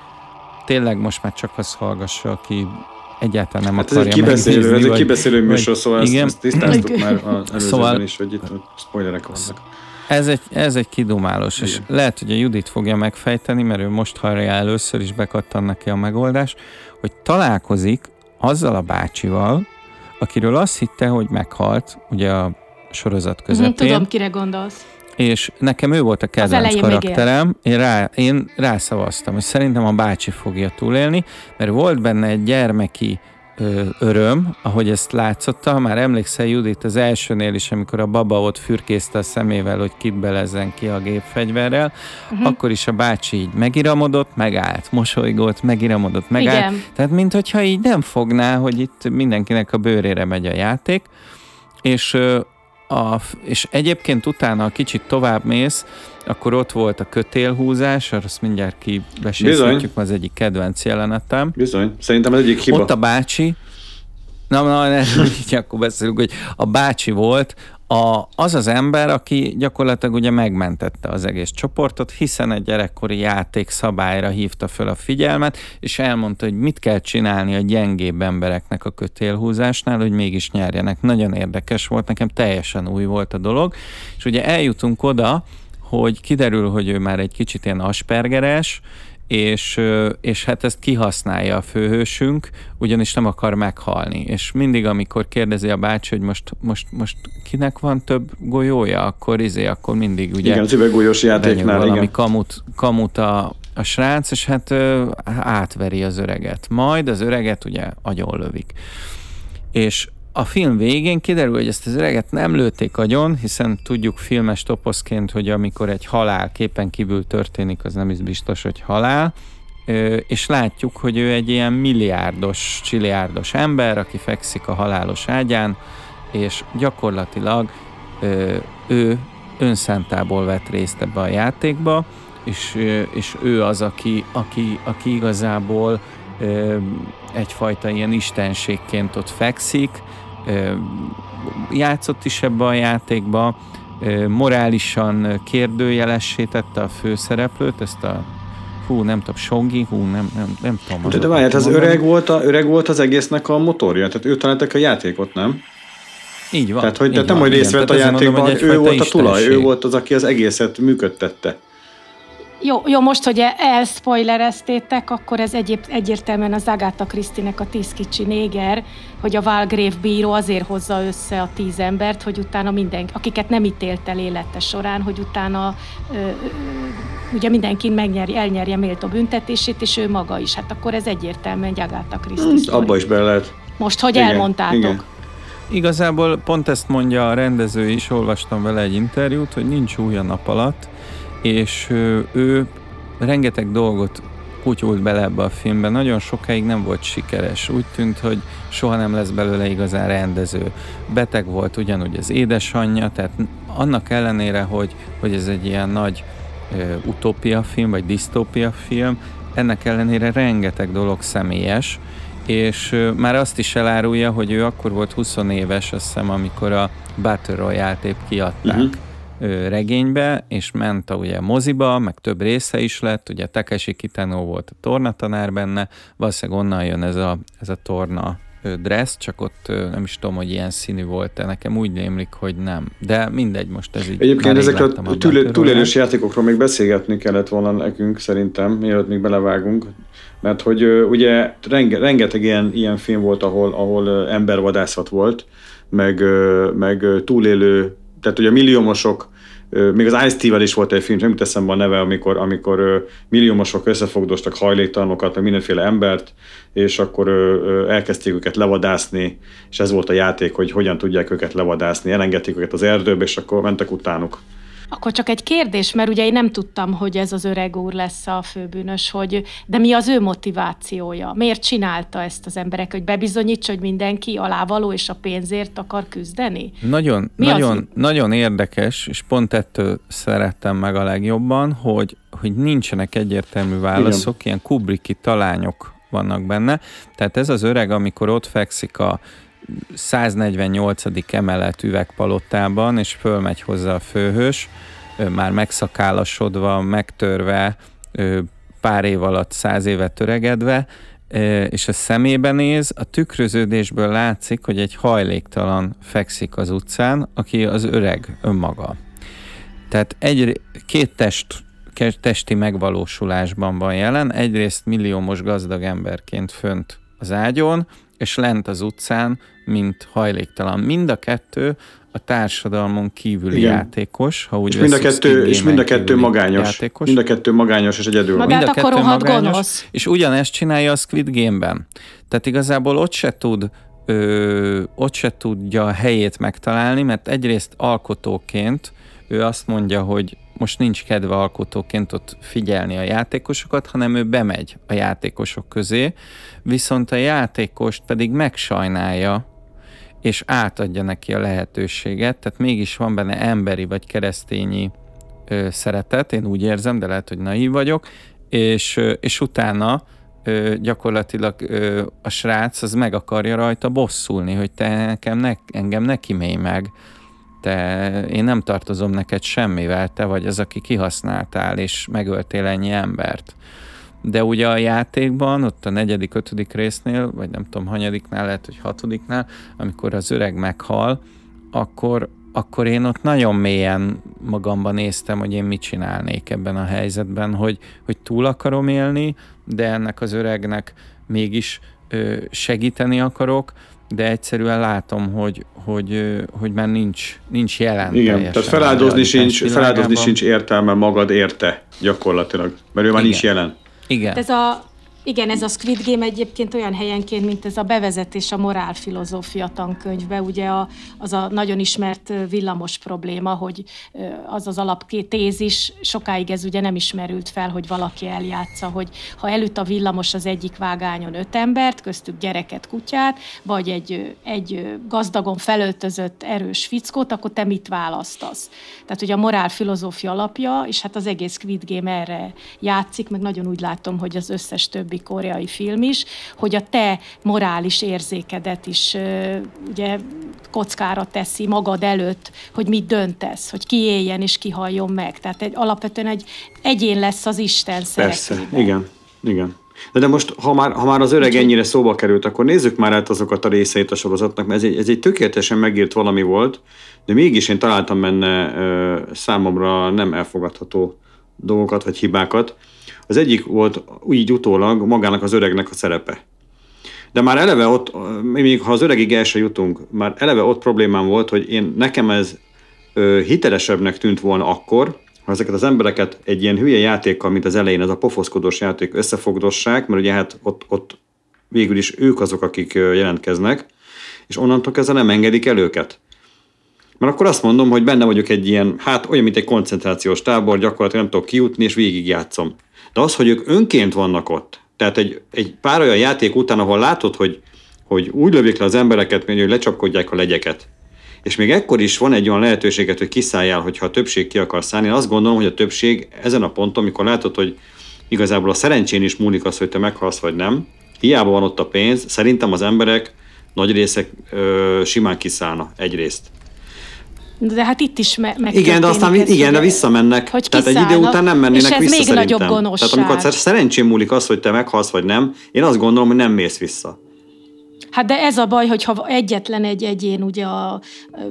tényleg most már csak az hallgassa, aki egyáltalán nem hát akarja ez egy kibeszélő, megnézni, ez egy kibeszélő műsor, szóval igen. ezt, ezt tisztáztuk már az szóval, is, hogy itt spoilerek vannak. Ez egy, ez egy kidumálós, Igen. és lehet, hogy a Judit fogja megfejteni, mert ő most hallja először is bekattan neki a megoldás, hogy találkozik azzal a bácsival, akiről azt hitte, hogy meghalt, ugye a sorozat mhm, közepén. Tudom, kire gondolsz. És nekem ő volt a kedvenc karakterem, én, rá, én rászavaztam, hogy szerintem a bácsi fogja túlélni, mert volt benne egy gyermeki öröm, ahogy ezt látszotta. Már emlékszel Judit az elsőnél is, amikor a baba ott fürkészte a szemével, hogy kit belezzen ki a gépfegyverrel, uh-huh. akkor is a bácsi így megiramodott, megállt, mosolygott, megiramodott, megállt. Igen. Tehát mintha így nem fogná, hogy itt mindenkinek a bőrére megy a játék, és, a, és egyébként utána, kicsit tovább mész, akkor ott volt a kötélhúzás, azt mindjárt kibesészhetjük, az egyik kedvenc jelenetem. Bizony, szerintem ez egyik hiba. Ott a bácsi, na, na, így akkor beszélünk, hogy a bácsi volt a, az az ember, aki gyakorlatilag ugye megmentette az egész csoportot, hiszen egy gyerekkori játék szabályra hívta föl a figyelmet, és elmondta, hogy mit kell csinálni a gyengébb embereknek a kötélhúzásnál, hogy mégis nyerjenek. Nagyon érdekes volt, nekem teljesen új volt a dolog, és ugye eljutunk oda, hogy kiderül, hogy ő már egy kicsit ilyen aspergeres, és, és hát ezt kihasználja a főhősünk, ugyanis nem akar meghalni. És mindig, amikor kérdezi a bácsi, hogy most, most, most kinek van több golyója, akkor izé, akkor mindig ugye... Igen, az üveggolyós játéknál, valami igen. Kamut, kamut a, a srác, és hát ö, átveri az öreget. Majd az öreget ugye agyonlövik. És a film végén kiderül, hogy ezt az öreget nem lőtték agyon, hiszen tudjuk filmes toposzként, hogy amikor egy halál képen kívül történik, az nem is biztos, hogy halál, és látjuk, hogy ő egy ilyen milliárdos, csiliárdos ember, aki fekszik a halálos ágyán, és gyakorlatilag ő önszántából vett részt ebbe a játékba, és, és ő az, aki, aki, aki igazából egyfajta ilyen istenségként ott fekszik, játszott is ebbe a játékba, morálisan kérdőjelessé tette a főszereplőt, ezt a hú, nem tudom, Songi, hú, nem, nem, nem tudom. De, de várjál, az öreg volt, a, öreg volt az egésznek a motorja, tehát ő találtak a játékot, nem? Így van. Tehát, hogy de nem, hogy részt vett a játékban, mondom, ő volt a tulaj, ő volt az, aki az egészet működtette. Jó, jó, most, hogy elspoilereztétek, akkor ez egyéb, egyértelműen az Agatha Krisztinek a tíz kicsi néger, hogy a Valgrave bíró azért hozza össze a tíz embert, hogy utána minden, akiket nem ítélt el élete során, hogy utána ö, ö, ugye mindenki megnyeri, elnyerje méltó büntetését, és ő maga is. Hát akkor ez egyértelműen egy Agatha Christie hmm, Abba is be lehet. Most, hogy igen, elmondtátok. Igen. Igazából pont ezt mondja a rendező is, olvastam vele egy interjút, hogy nincs új a nap alatt, és ő rengeteg dolgot kutyult bele ebbe a filmbe, nagyon sokáig nem volt sikeres. Úgy tűnt, hogy soha nem lesz belőle igazán rendező. Beteg volt ugyanúgy az édesanyja, tehát annak ellenére, hogy, hogy ez egy ilyen nagy ö, utópia film, vagy disztópia film, ennek ellenére rengeteg dolog személyes, és ö, már azt is elárulja, hogy ő akkor volt 20 éves, azt hiszem, amikor a Battle Royale-t épp kiadták. Uh-huh regénybe, és ment a ugye moziba, meg több része is lett, ugye Takeshi Kitano volt a tornatanár benne, valószínűleg onnan jön ez a, ez a torna dress, csak ott nem is tudom, hogy ilyen színű volt-e, nekem úgy némlik, hogy nem. De mindegy, most ez így Egyébként ezekről a túl, túlélős játékokról még beszélgetni kellett volna nekünk szerintem, mielőtt még belevágunk, mert hogy ugye renge, rengeteg ilyen, ilyen film volt, ahol, ahol embervadászat volt, meg, meg túlélő tehát ugye a milliómosok, még az Ice-T-vel is volt egy film, nem teszem a neve, amikor, amikor milliómosok összefogdostak hajléktalanokat, meg mindenféle embert, és akkor elkezdték őket levadászni, és ez volt a játék, hogy hogyan tudják őket levadászni. Elengedték őket az erdőbe, és akkor mentek utánuk. Akkor csak egy kérdés, mert ugye én nem tudtam, hogy ez az öreg úr lesz a főbűnös, hogy, de mi az ő motivációja? Miért csinálta ezt az emberek, hogy bebizonyítsa, hogy mindenki alávaló és a pénzért akar küzdeni? Nagyon, mi nagyon, az? nagyon érdekes, és pont ettől szerettem meg a legjobban, hogy, hogy nincsenek egyértelmű válaszok, Igen. ilyen kubriki talányok vannak benne. Tehát ez az öreg, amikor ott fekszik a 148. emelet üvegpalotában, és fölmegy hozzá a főhős, már megszakálasodva, megtörve, pár év alatt száz évet töregedve, és a szemébe néz, a tükröződésből látszik, hogy egy hajléktalan fekszik az utcán, aki az öreg önmaga. Tehát egy, két test, testi megvalósulásban van jelen, egyrészt milliómos gazdag emberként fönt az ágyon, és lent az utcán, mint hajléktalan. Mind a kettő a társadalmon kívüli Igen. játékos, ha úgy és mind a kettő, és mind a kettő magányos. Játékos. Mind a kettő magányos és egyedül. Magát mind a kettő magányos, gonosz. És ugyanezt csinálja a Squid Game-ben. Tehát igazából ott se tud ö, ott se tudja a helyét megtalálni, mert egyrészt alkotóként ő azt mondja, hogy most nincs kedve alkotóként ott figyelni a játékosokat, hanem ő bemegy a játékosok közé, viszont a játékost pedig megsajnálja, és átadja neki a lehetőséget, tehát mégis van benne emberi vagy keresztényi ö, szeretet, én úgy érzem, de lehet, hogy naív vagyok, és, ö, és utána ö, gyakorlatilag ö, a srác az meg akarja rajta bosszulni, hogy te nekem ne, engem ne kimélj meg, te, én nem tartozom neked semmivel, te vagy az, aki kihasználtál, és megöltél ennyi embert. De ugye a játékban, ott a negyedik, ötödik résznél, vagy nem tudom, hanyadiknál, lehet, hogy hatodiknál, amikor az öreg meghal, akkor, akkor én ott nagyon mélyen magamban néztem, hogy én mit csinálnék ebben a helyzetben, hogy, hogy túl akarom élni, de ennek az öregnek mégis ö, segíteni akarok, de egyszerűen látom, hogy, hogy, hogy már nincs, nincs jelen. Igen, tehát feláldozni sincs, feláldozni sincs értelme magad érte gyakorlatilag, mert ő már Igen. nincs jelen. Igen. Ez a igen, ez a Squid Game egyébként olyan helyenként, mint ez a bevezetés a morálfilozófia tankönyvbe, ugye a, az a nagyon ismert villamos probléma, hogy az az alaptézis, sokáig ez ugye nem ismerült fel, hogy valaki eljátsza, hogy ha előtt a villamos az egyik vágányon öt embert, köztük gyereket, kutyát, vagy egy, egy gazdagon felöltözött erős fickót, akkor te mit választasz? Tehát ugye a morálfilozófia alapja, és hát az egész Squid Game erre játszik, meg nagyon úgy látom, hogy az összes többi többi koreai film is, hogy a te morális érzékedet is ugye kockára teszi magad előtt, hogy mit döntesz, hogy ki éljen és ki halljon meg. Tehát egy, alapvetően egy egyén lesz az Isten Persze, igen, igen. De, de most, ha már, ha már az öreg ennyire szóba került, akkor nézzük már át azokat a részeit a sorozatnak, mert ez egy, ez egy tökéletesen megírt valami volt, de mégis én találtam benne ö, számomra nem elfogadható dolgokat vagy hibákat. Az egyik volt így utólag magának az öregnek a szerepe. De már eleve ott, még ha az öregig el se jutunk, már eleve ott problémám volt, hogy én nekem ez ö, hitelesebbnek tűnt volna akkor, ha ezeket az embereket egy ilyen hülye játékkal, mint az elején, ez a pofoszkodós játék összefogdossák, mert ugye hát ott, ott végül is ők azok, akik jelentkeznek, és onnantól kezdve nem engedik el őket. Mert akkor azt mondom, hogy benne vagyok egy ilyen, hát olyan, mint egy koncentrációs tábor, gyakorlatilag nem tudok kijutni, és végigjátszom. De az, hogy ők önként vannak ott, tehát egy, egy pár olyan játék után, ahol látod, hogy, hogy úgy lövik le az embereket, mint hogy lecsapkodják a legyeket, és még ekkor is van egy olyan lehetőséget, hogy kiszálljál, hogyha a többség ki akar szállni. Én azt gondolom, hogy a többség ezen a ponton, amikor látod, hogy igazából a szerencsén is múlik az, hogy te meghalsz vagy nem, hiába van ott a pénz, szerintem az emberek nagy részek ö, simán kiszállna egyrészt. De hát itt is me- meg Igen, de aztán ez, igen, de visszamennek. Hogy tehát egy idő után nem mennének és ez vissza még szerintem. nagyobb gonoszság. Tehát amikor szerencsém múlik az, hogy te meghalsz vagy nem, én azt gondolom, hogy nem mész vissza. Hát de ez a baj, hogy ha egyetlen egy egyén ugye a,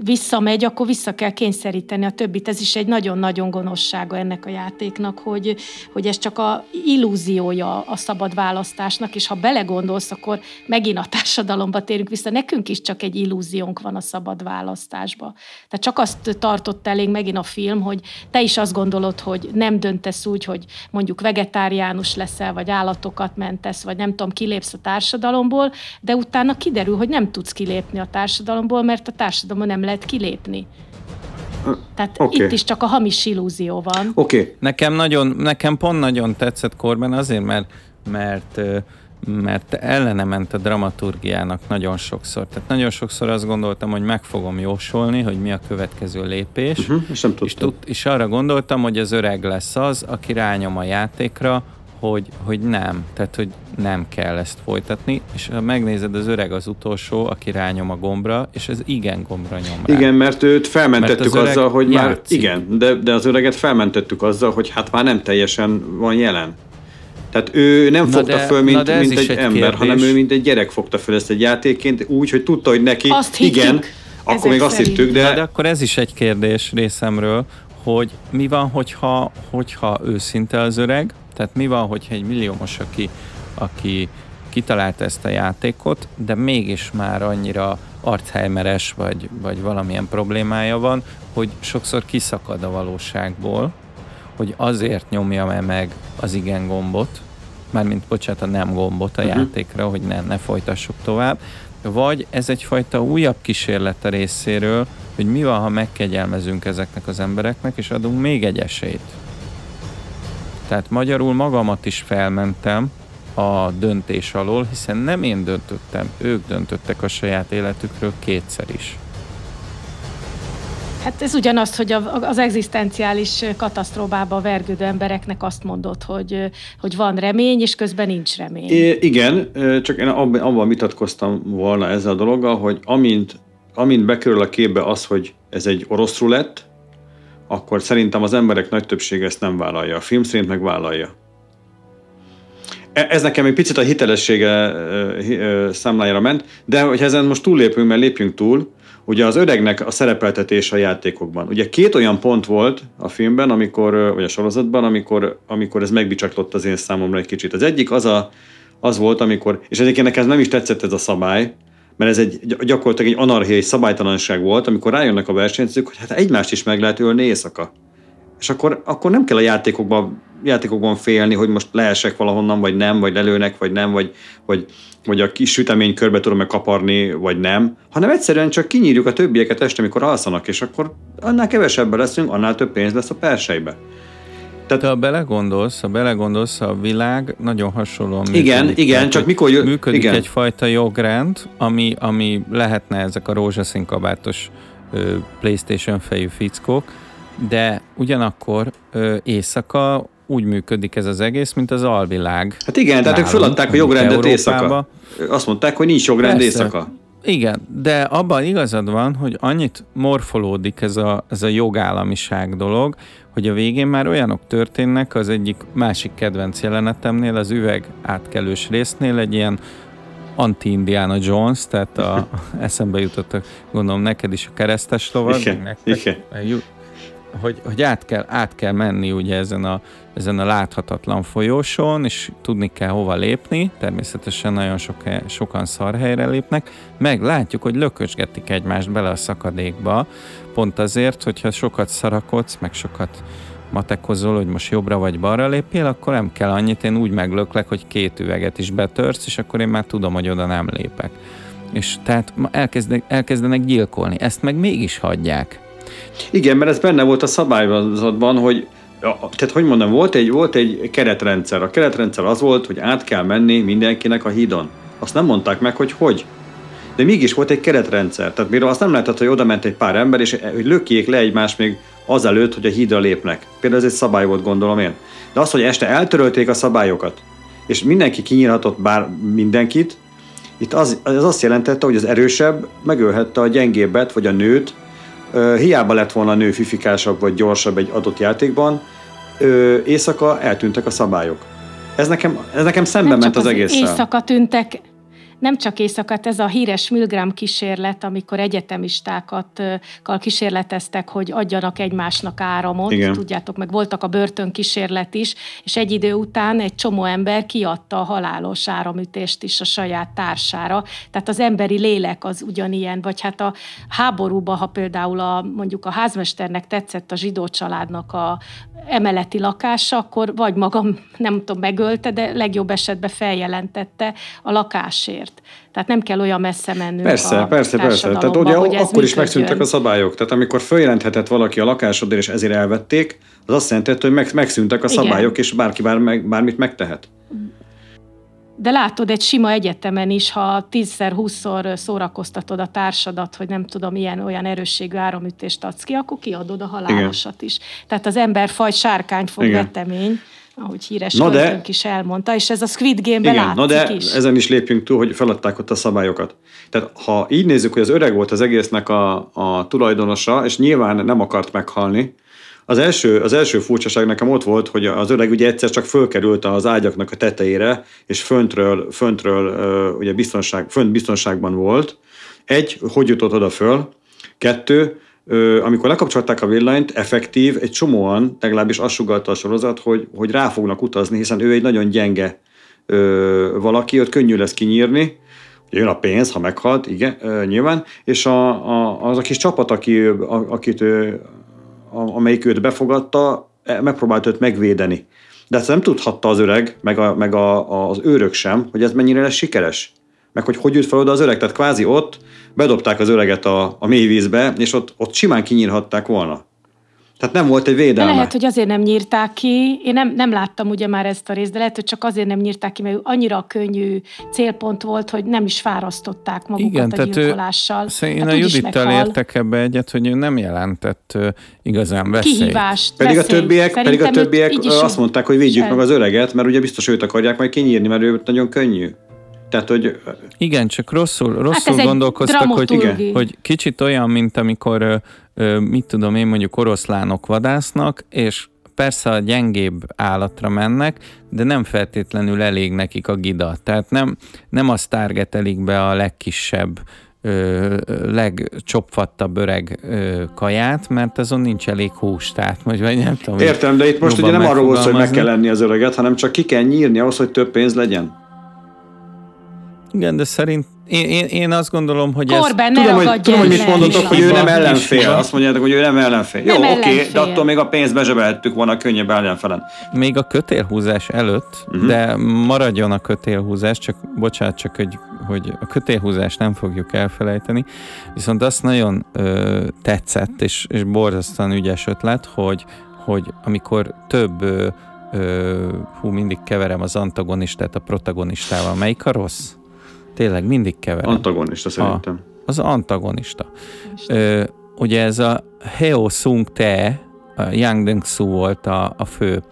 visszamegy, akkor vissza kell kényszeríteni a többit. Ez is egy nagyon-nagyon gonoszsága ennek a játéknak, hogy, hogy ez csak a illúziója a szabad választásnak, és ha belegondolsz, akkor megint a társadalomba térünk vissza. Nekünk is csak egy illúziónk van a szabad választásba. Tehát csak azt tartott elég megint a film, hogy te is azt gondolod, hogy nem döntesz úgy, hogy mondjuk vegetáriánus leszel, vagy állatokat mentesz, vagy nem tudom, kilépsz a társadalomból, de utána utána kiderül, hogy nem tudsz kilépni a társadalomból, mert a társadalomban nem lehet kilépni. Tehát okay. itt is csak a hamis illúzió van. Oké. Okay. Nekem, nagyon, nekem pont nagyon tetszett Korben azért, mert, mert mert ellene ment a dramaturgiának nagyon sokszor. Tehát nagyon sokszor azt gondoltam, hogy meg fogom jósolni, hogy mi a következő lépés. Uh-huh, és, nem és, tud, és arra gondoltam, hogy az öreg lesz az, aki rányom a játékra, hogy, hogy nem, tehát hogy nem kell ezt folytatni, és ha megnézed az öreg az utolsó, aki rányom a gombra, és ez igen gombra nyom rá. Igen, mert őt felmentettük mert azzal, hogy játszik. már, igen, de, de az öreget felmentettük azzal, hogy hát már nem teljesen van jelen. Tehát ő nem fogta de, föl, mint, mint egy, egy ember, kérdés. hanem ő mint egy gyerek fogta föl ezt egy játékként, úgy, hogy tudta, hogy neki azt igen, akkor még azt hittük, de... Na, de akkor ez is egy kérdés részemről, hogy mi van, hogyha, hogyha őszinte az öreg, tehát mi van, hogyha egy milliómos, aki, aki kitalálta ezt a játékot, de mégis már annyira archeimeres, vagy, vagy valamilyen problémája van, hogy sokszor kiszakad a valóságból, hogy azért nyomja -e meg az igen gombot, mármint bocsánat, a nem gombot a uh-huh. játékra, hogy ne, ne folytassuk tovább, vagy ez egyfajta újabb kísérlete részéről, hogy mi van, ha megkegyelmezünk ezeknek az embereknek, és adunk még egy esélyt. Tehát magyarul magamat is felmentem a döntés alól, hiszen nem én döntöttem, ők döntöttek a saját életükről kétszer is. Hát ez ugyanaz, hogy az egzisztenciális katasztrófába vergődő embereknek azt mondod, hogy, hogy van remény, és közben nincs remény. É, igen, csak én abban, abban vitatkoztam volna ezzel a dologgal, hogy amint, amint bekerül a képbe az, hogy ez egy orosz rulett, akkor szerintem az emberek nagy többsége ezt nem vállalja. A film szerint meg vállalja. E, ez nekem egy picit a hitelessége számlájára ment, de hogyha ezen most túllépünk, mert lépjünk túl, ugye az öregnek a szerepeltetése a játékokban. Ugye két olyan pont volt a filmben, amikor, vagy a sorozatban, amikor, amikor ez megbicsaklott az én számomra egy kicsit. Az egyik az, a, az volt, amikor, és egyébként nekem nem is tetszett ez a szabály, mert ez egy gyakorlatilag egy anarchia, szabálytalanság volt, amikor rájönnek a versenyzők, hogy hát egymást is meg lehet ölni éjszaka. És akkor, akkor nem kell a játékokban, játékokban félni, hogy most leesek valahonnan, vagy nem, vagy lelőnek, vagy nem, vagy, vagy, vagy a kis sütemény körbe tudom-e kaparni, vagy nem, hanem egyszerűen csak kinyírjuk a többieket este, amikor alszanak, és akkor annál kevesebben leszünk, annál több pénz lesz a persejbe. Tehát, Te ha belegondolsz, ha belegondolsz, a világ nagyon hasonlóan működik. Igen, igen, csak mikor jö... Működik igen. egyfajta jogrend, ami, ami lehetne ezek a rózsaszín kabátos ö, Playstation fejű fickók, de ugyanakkor ö, éjszaka úgy működik ez az egész, mint az alvilág. Hát igen, tehát ők feladták a jogrendet éjszaka. Azt mondták, hogy nincs jogrend Persze. éjszaka. Igen, de abban igazad van, hogy annyit morfolódik ez a, ez a jogállamiság dolog, hogy a végén már olyanok történnek, az egyik másik kedvenc jelenetemnél, az üveg átkelős résznél egy ilyen anti-Indiana Jones, tehát a, eszembe jutott, gondolom neked is a keresztes lovad, igen, nektek, igen hogy, hogy át, kell, át kell menni ugye ezen a, ezen a láthatatlan folyóson, és tudni kell hova lépni, természetesen nagyon sok, sokan szarhelyre lépnek, meg látjuk, hogy lökösgetik egymást bele a szakadékba, pont azért, hogyha sokat szarakodsz, meg sokat matekozol, hogy most jobbra vagy balra lépjél, akkor nem kell annyit, én úgy meglöklek, hogy két üveget is betörsz, és akkor én már tudom, hogy oda nem lépek. És tehát elkezdenek, elkezdenek gyilkolni. Ezt meg mégis hagyják. Igen, mert ez benne volt a szabályzatban, hogy tehát hogy mondom, volt egy, volt egy keretrendszer. A keretrendszer az volt, hogy át kell menni mindenkinek a hídon. Azt nem mondták meg, hogy hogy. De mégis volt egy keretrendszer. Tehát miről azt nem lehetett, hogy oda ment egy pár ember, és hogy lökjék le egymást még azelőtt, hogy a hídra lépnek. Például ez egy szabály volt, gondolom én. De az, hogy este eltörölték a szabályokat, és mindenki kinyírhatott bár mindenkit, itt az, az azt jelentette, hogy az erősebb megölhette a gyengébbet, vagy a nőt, hiába lett volna a nő fifikásabb vagy gyorsabb egy adott játékban, éjszaka eltűntek a szabályok. Ez nekem, ez nekem szembe ment az, az egész. Éjszaka tűntek nem csak éjszakát, ez a híres Milgram kísérlet, amikor egyetemistákat kísérleteztek, hogy adjanak egymásnak áramot. Igen. Tudjátok, meg voltak a börtön kísérlet is, és egy idő után egy csomó ember kiadta a halálos áramütést is a saját társára. Tehát az emberi lélek az ugyanilyen, vagy hát a háborúban, ha például a, mondjuk a házmesternek tetszett a zsidó családnak a emeleti lakása, akkor vagy magam, nem tudom, megölte, de legjobb esetben feljelentette a lakásért. Tehát nem kell olyan messze mennünk Persze, a persze, persze. Tehát ugye hogy akkor is megszűntek a szabályok. Tehát amikor feljelenthetett valaki a lakásodért, és ezért elvették, az azt jelenti, hogy meg, megszűntek a szabályok, Igen. és bárki bár, meg, bármit megtehet. De látod, egy sima egyetemen is, ha tízszer, húszszor szórakoztatod a társadat, hogy nem tudom, ilyen olyan erősségű áramütést adsz ki, akkor kiadod a halálosat Igen. is. Tehát az ember faj sárkány fog Igen. vetemény, ahogy híres Na de, is elmondta, és ez a Squid Game-ben igen, na de is. ezen is lépjünk túl, hogy feladták ott a szabályokat. Tehát ha így nézzük, hogy az öreg volt az egésznek a, a tulajdonosa, és nyilván nem akart meghalni, az első, az első furcsaság nekem ott volt, hogy az öreg ugye egyszer csak fölkerült az ágyaknak a tetejére, és föntről, föntről ugye biztonság, fönt biztonságban volt. Egy, hogy jutott oda föl? Kettő, amikor lekapcsolták a villanyt, effektív, egy csomóan, legalábbis azt sugalta a sorozat, hogy, hogy rá fognak utazni, hiszen ő egy nagyon gyenge ö, valaki, ott könnyű lesz kinyírni, jön a pénz, ha meghalt, igen, ö, nyilván, és a, a, az a kis csapat, aki, a, akit, ö, a, amelyik őt befogadta, e, megpróbált őt megvédeni. De ezt nem tudhatta az öreg, meg, a, meg a, az őrök sem, hogy ez mennyire lesz sikeres meg hogy hogy jut fel oda az öreg. Tehát kvázi ott bedobták az öreget a, a mélyvízbe, és ott, ott simán kinyírhatták volna. Tehát nem volt egy védelme. De lehet, hogy azért nem nyírták ki. Én nem, nem láttam ugye már ezt a részt, de lehet, hogy csak azért nem nyírták ki, mert annyira könnyű célpont volt, hogy nem is fárasztották magukat Igen, a gyilkolással. Ő, én hát a Judittal értek ebbe egyet, hogy ő nem jelentett uh, igazán veszélyt. Kihívást, pedig a többiek, pedig a többiek azt mondták, hogy védjük meg az öreget, mert ugye biztos őt akarják majd kinyírni, mert ő nagyon könnyű. Tehát, hogy... Igen, csak rosszul, rosszul hát gondolkoztak, hogy, igen. hogy kicsit olyan, mint amikor, mit tudom én, mondjuk oroszlánok vadásznak, és persze a gyengébb állatra mennek, de nem feltétlenül elég nekik a gida. Tehát nem, nem azt targetelik be a legkisebb, legcsopfattabb öreg ö, kaját, mert azon nincs elég hús, tehát vagy, vagy nem tudom. Értem, de itt most ugye nem arról volt, hogy meg kell lenni az öreget, hanem csak ki kell nyírni ahhoz, hogy több pénz legyen. Igen, de szerint én, én, én azt gondolom, hogy Korben ez... Tudom, hogy, tudom, hogy mit mondottok, hogy ő nem ellenfél. Azt mondjátok, hogy ő nem ellenfél. Nem Jó, oké, okay, de attól még a pénzt bezsebelhettük volna könnyebb ellenfelen. Még a kötélhúzás előtt, uh-huh. de maradjon a kötélhúzás, csak bocsánat, csak hogy, hogy a kötélhúzást nem fogjuk elfelejteni, viszont azt nagyon ö, tetszett, és, és borzasztóan ügyes ötlet, hogy, hogy amikor több ö, ö, hú, mindig keverem az antagonistát a protagonistával. Melyik a rossz? Tényleg, mindig keverem. Antagonista szerintem. A, az antagonista. Ö, ugye ez a Heo Sung Te, a Yang Deng Su volt a, a fő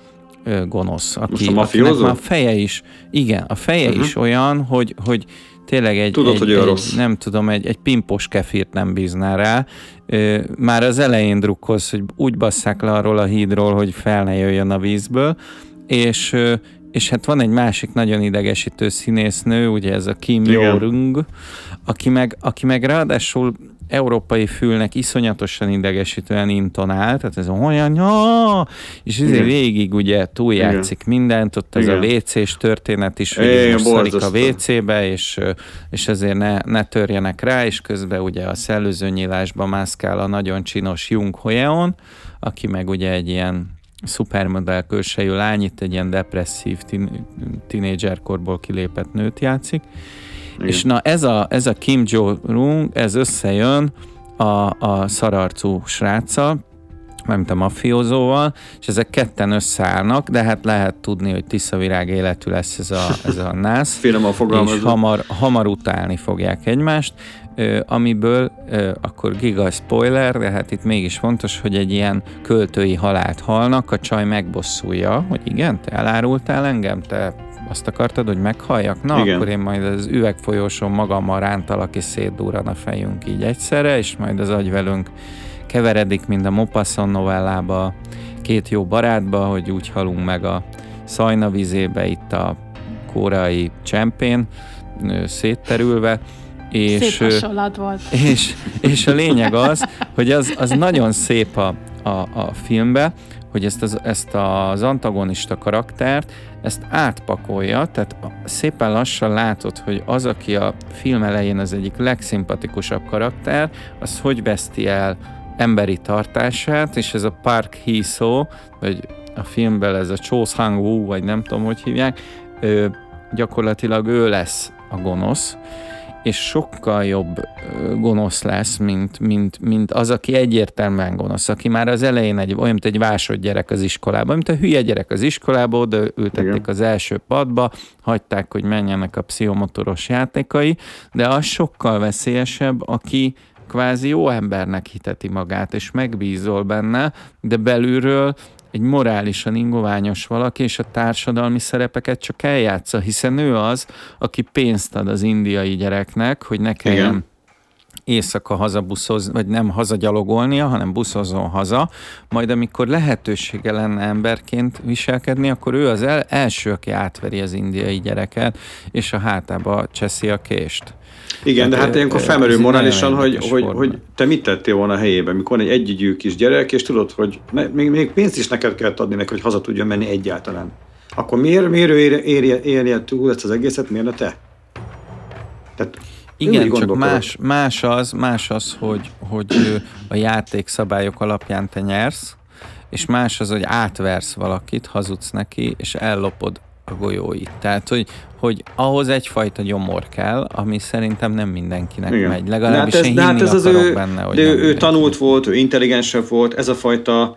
ö, gonosz. Aki, Most a mafiózó? a feje is, igen, a feje uh-huh. is olyan, hogy, hogy tényleg egy, Tudod, egy, hogy egy rossz. nem tudom, egy, egy pimpos kefirt nem bízná rá. Ö, már az elején drukkolsz, hogy úgy basszák le arról a hídról, hogy fel ne jöjjön a vízből, és, és hát van egy másik nagyon idegesítő színésznő, ugye ez a Kim Jong, aki meg, aki meg ráadásul európai fülnek iszonyatosan idegesítően intonál, tehát ez olyan, és ezért végig ugye túljátszik Igen. mindent, ott ez Igen. a WC-s történet is, hogy most a WC-be, és, és ezért ne, ne törjenek rá, és közben ugye a szellőzőnyílásba mászkál a nagyon csinos Jung Hoyeon, aki meg ugye egy ilyen szupermodell külsejű lány, itt egy ilyen depresszív tin- tinédzserkorból kilépett nőt játszik. Igen. És na ez a, ez a Kim Jo-rung, ez összejön a, a szararcú sráccal, nem a mafiózóval, és ezek ketten összeállnak, de hát lehet tudni, hogy tiszavirág életű lesz ez a, ez a nász. Félem a És hamar, hamar utálni fogják egymást, amiből akkor giga spoiler, de hát itt mégis fontos, hogy egy ilyen költői halált halnak, a csaj megbosszulja, hogy igen, te elárultál engem, te azt akartad, hogy meghalljak? Na, Igen. akkor én majd az üvegfolyóson magammal rántalak, és szétdúran a fejünk így egyszerre, és majd az agyvelünk keveredik, mint a Mopasson novellába, két jó barátba, hogy úgy halunk meg a szajna vizébe itt a koreai csempén, szétterülve. És, szép volt. És, és a lényeg az, hogy az, az nagyon szép a, a, a filmbe, hogy ezt az, ezt az antagonista karaktert, ezt átpakolja, tehát szépen lassan látod, hogy az, aki a film elején az egyik legszimpatikusabb karakter, az hogy veszti el emberi tartását, és ez a Park Hee-so, vagy a filmben ez a Cho Sang-woo, vagy nem tudom, hogy hívják, ő, gyakorlatilag ő lesz a gonosz, és sokkal jobb gonosz lesz, mint, mint, mint az, aki egyértelműen gonosz, aki már az elején egy, olyan, mint egy vásod gyerek az iskolában, mint a hülye gyerek az iskolába, oda ültették Igen. az első padba, hagyták, hogy menjenek a pszichomotoros játékai, de az sokkal veszélyesebb, aki kvázi jó embernek hiteti magát, és megbízol benne, de belülről egy morálisan ingoványos valaki, és a társadalmi szerepeket csak eljátsza, hiszen ő az, aki pénzt ad az indiai gyereknek, hogy ne kelljen Igen éjszaka hazabuszoz, vagy nem hazagyalogolnia, hanem buszozzon haza, majd amikor lehetősége lenne emberként viselkedni, akkor ő az el, első, aki átveri az indiai gyereket, és a hátába cseszi a kést. Igen, de hát ilyenkor felmerül morálisan, hogy, hogy, hogy te mit tettél volna a helyében, mikor egy együgyű kis gyerek, és tudod, hogy még, még pénzt is neked kell adni neki, hogy haza tudjon menni egyáltalán. Akkor miért, miért ő érje, érje, érje túl ezt az egészet, miért ne te? Tehát igen, csak más, más, az, más az, hogy, hogy a játékszabályok alapján te nyersz, és más az, hogy átversz valakit, hazudsz neki, és ellopod a golyóit. Tehát, hogy, hogy ahhoz egyfajta gyomor kell, ami szerintem nem mindenkinek Igen. megy. Legalábbis hát ez, én hát ez az ő, benne, hogy de ő, ő tanult volt, ő intelligensebb volt, ez a fajta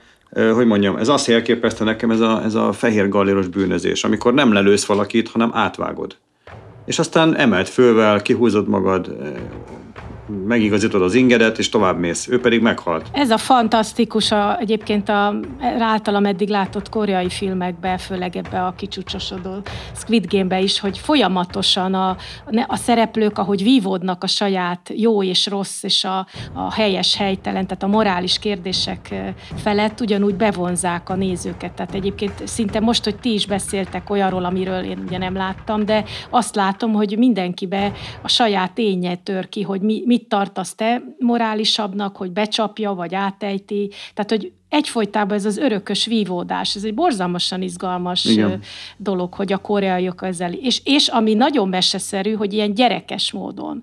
hogy mondjam, ez azt jelképezte nekem, ez a, ez a fehér galléros bűnözés, amikor nem lelősz valakit, hanem átvágod és aztán emelt fölvel, kihúzod magad, megigazítod az ingedet, és tovább mész. Ő pedig meghalt. Ez a fantasztikus a, egyébként a általam eddig látott koreai filmekbe, főleg ebbe a kicsúcsosodó Squid Game-be is, hogy folyamatosan a, a szereplők, ahogy vívódnak a saját jó és rossz, és a, a helyes, helytelen, tehát a morális kérdések felett ugyanúgy bevonzák a nézőket. Tehát egyébként szinte most, hogy ti is beszéltek olyanról, amiről én ugye nem láttam, de azt látom, hogy mindenkibe a saját énje tör ki, hogy mi, mit tartasz te morálisabbnak, hogy becsapja, vagy átejti. Tehát, hogy egyfolytában ez az örökös vívódás, ez egy borzalmasan izgalmas Igen. dolog, hogy a koreaiak ezzel, és, és ami nagyon meseszerű, hogy ilyen gyerekes módon.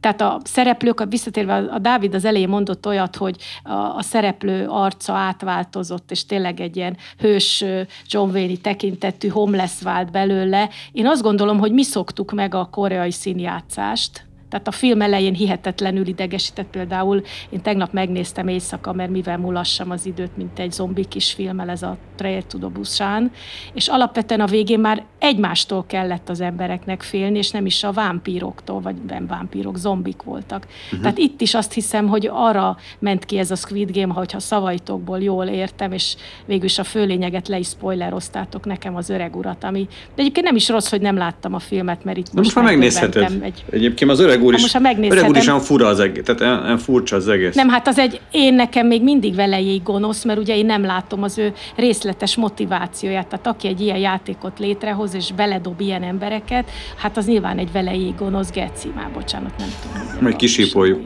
Tehát a szereplők, visszatérve a Dávid az elején mondott olyat, hogy a, a szereplő arca átváltozott, és tényleg egy ilyen hős John Wayne tekintetű homeless vált belőle. Én azt gondolom, hogy mi szoktuk meg a koreai színjátszást, tehát a film elején hihetetlenül idegesített például. Én tegnap megnéztem éjszaka, mert mivel mulassam az időt, mint egy zombi kis filmmel, ez a Trail to the Busan, és alapvetően a végén már egymástól kellett az embereknek félni, és nem is a vámpíroktól, vagy nem vámpírok, zombik voltak. Uh-huh. Tehát itt is azt hiszem, hogy arra ment ki ez a Squid Game, hogyha szavaitokból jól értem, és végül is a főlényeget le is spoileroztátok nekem az öreg urat, ami de egyébként nem is rossz, hogy nem láttam a filmet, mert itt most, most már megnézheted. Egy... Egyébként az öreg úr is, most, öreg úr is olyan fura az egész, tehát olyan furcsa az egész. Nem, hát az egy, én nekem még mindig velejéig gonosz, mert ugye én nem látom az ő részletes motivációját. Tehát aki egy ilyen játékot létrehoz, és beledob ilyen embereket, hát az nyilván egy velejéig gonosz geci. Már bocsánat, nem tudom. Majd kisípoljuk.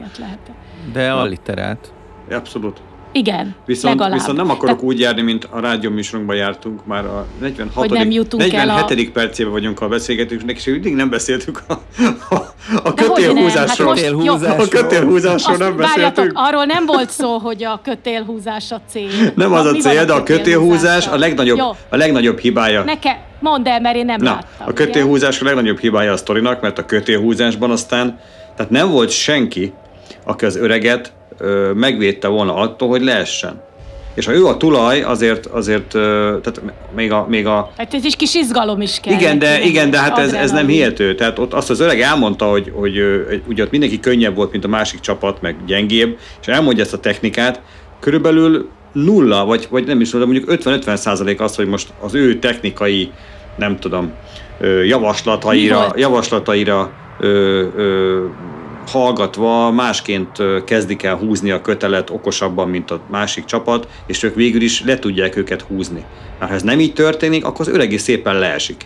De alliterált. Abszolút. Igen, viszont, legalább. Viszont nem akarok Tehát, úgy járni, mint a rádióműsorunkban jártunk, már a 46. Hogy nem jutunk 47. A... percében vagyunk a beszélgetésnek, és mindig nem beszéltük a, a, a kötélhúzásról. Hát a kötélhúzásról nem beszéltünk. arról nem volt szó, hogy a kötélhúzás a cél. Nem az a cél, de a kötélhúzás a legnagyobb, a legnagyobb hibája. Neke, mondd el, mert én nem Na, láttam. A kötélhúzás a legnagyobb hibája a sztorinak, mert a kötélhúzásban aztán, tehát nem volt senki, aki az öreget ö, megvédte volna attól, hogy leessen. És ha ő a tulaj, azért, azért tehát még a... Még a hát ez is kis izgalom is kell. Igen, de, igen, de hát ez, ez nem hihető. Tehát ott azt az öreg elmondta, hogy, hogy ugye ott mindenki könnyebb volt, mint a másik csapat, meg gyengébb, és elmondja ezt a technikát, körülbelül nulla, vagy, vagy nem is de mondjuk 50-50 százalék az, hogy most az ő technikai, nem tudom, javaslataira, javaslataira ö, ö, hallgatva másként kezdik el húzni a kötelet okosabban, mint a másik csapat, és ők végül is le tudják őket húzni. Ha ez nem így történik, akkor az öreg is szépen leesik.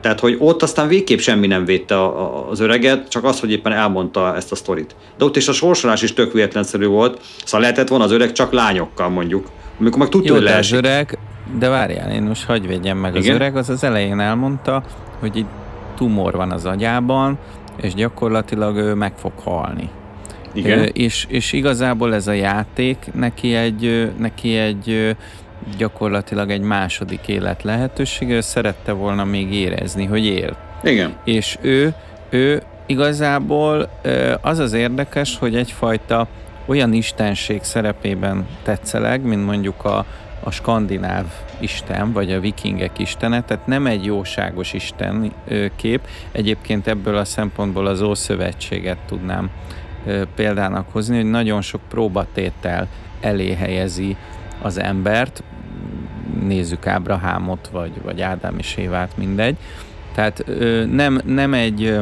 Tehát, hogy ott aztán végképp semmi nem védte az öreget, csak az, hogy éppen elmondta ezt a sztorit. De ott is a sorsolás is tök véletlenszerű volt, szóval lehetett volna az öreg csak lányokkal mondjuk. Amikor meg tudta, Jó, hogy leesik. az öreg, de várjál, én most hagyj védjem meg. Igen? Az öreg az az elején elmondta, hogy itt tumor van az agyában, és gyakorlatilag ő meg fog halni. Igen. És, és igazából ez a játék neki egy, neki egy gyakorlatilag egy második élet lehetősége, ő szerette volna még érezni, hogy él. Igen. És ő, ő igazából az az érdekes, hogy egyfajta olyan istenség szerepében tetszeleg, mint mondjuk a, a skandináv isten, vagy a vikingek istene, tehát nem egy jóságos isten kép. Egyébként ebből a szempontból az Ószövetséget tudnám példának hozni, hogy nagyon sok próbatétel elé helyezi az embert, nézzük Ábrahámot, vagy, vagy Ádám és Évát, mindegy. Tehát nem, nem egy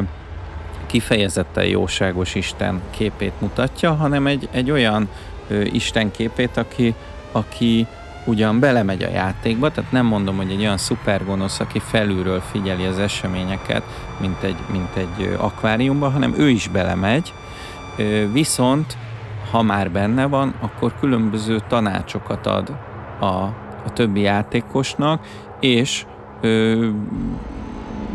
kifejezetten jóságos Isten képét mutatja, hanem egy, egy olyan Isten képét, aki, aki ugyan belemegy a játékba, tehát nem mondom, hogy egy olyan szupergonosz, aki felülről figyeli az eseményeket, mint egy, mint egy akváriumban, hanem ő is belemegy, viszont ha már benne van, akkor különböző tanácsokat ad a, a többi játékosnak, és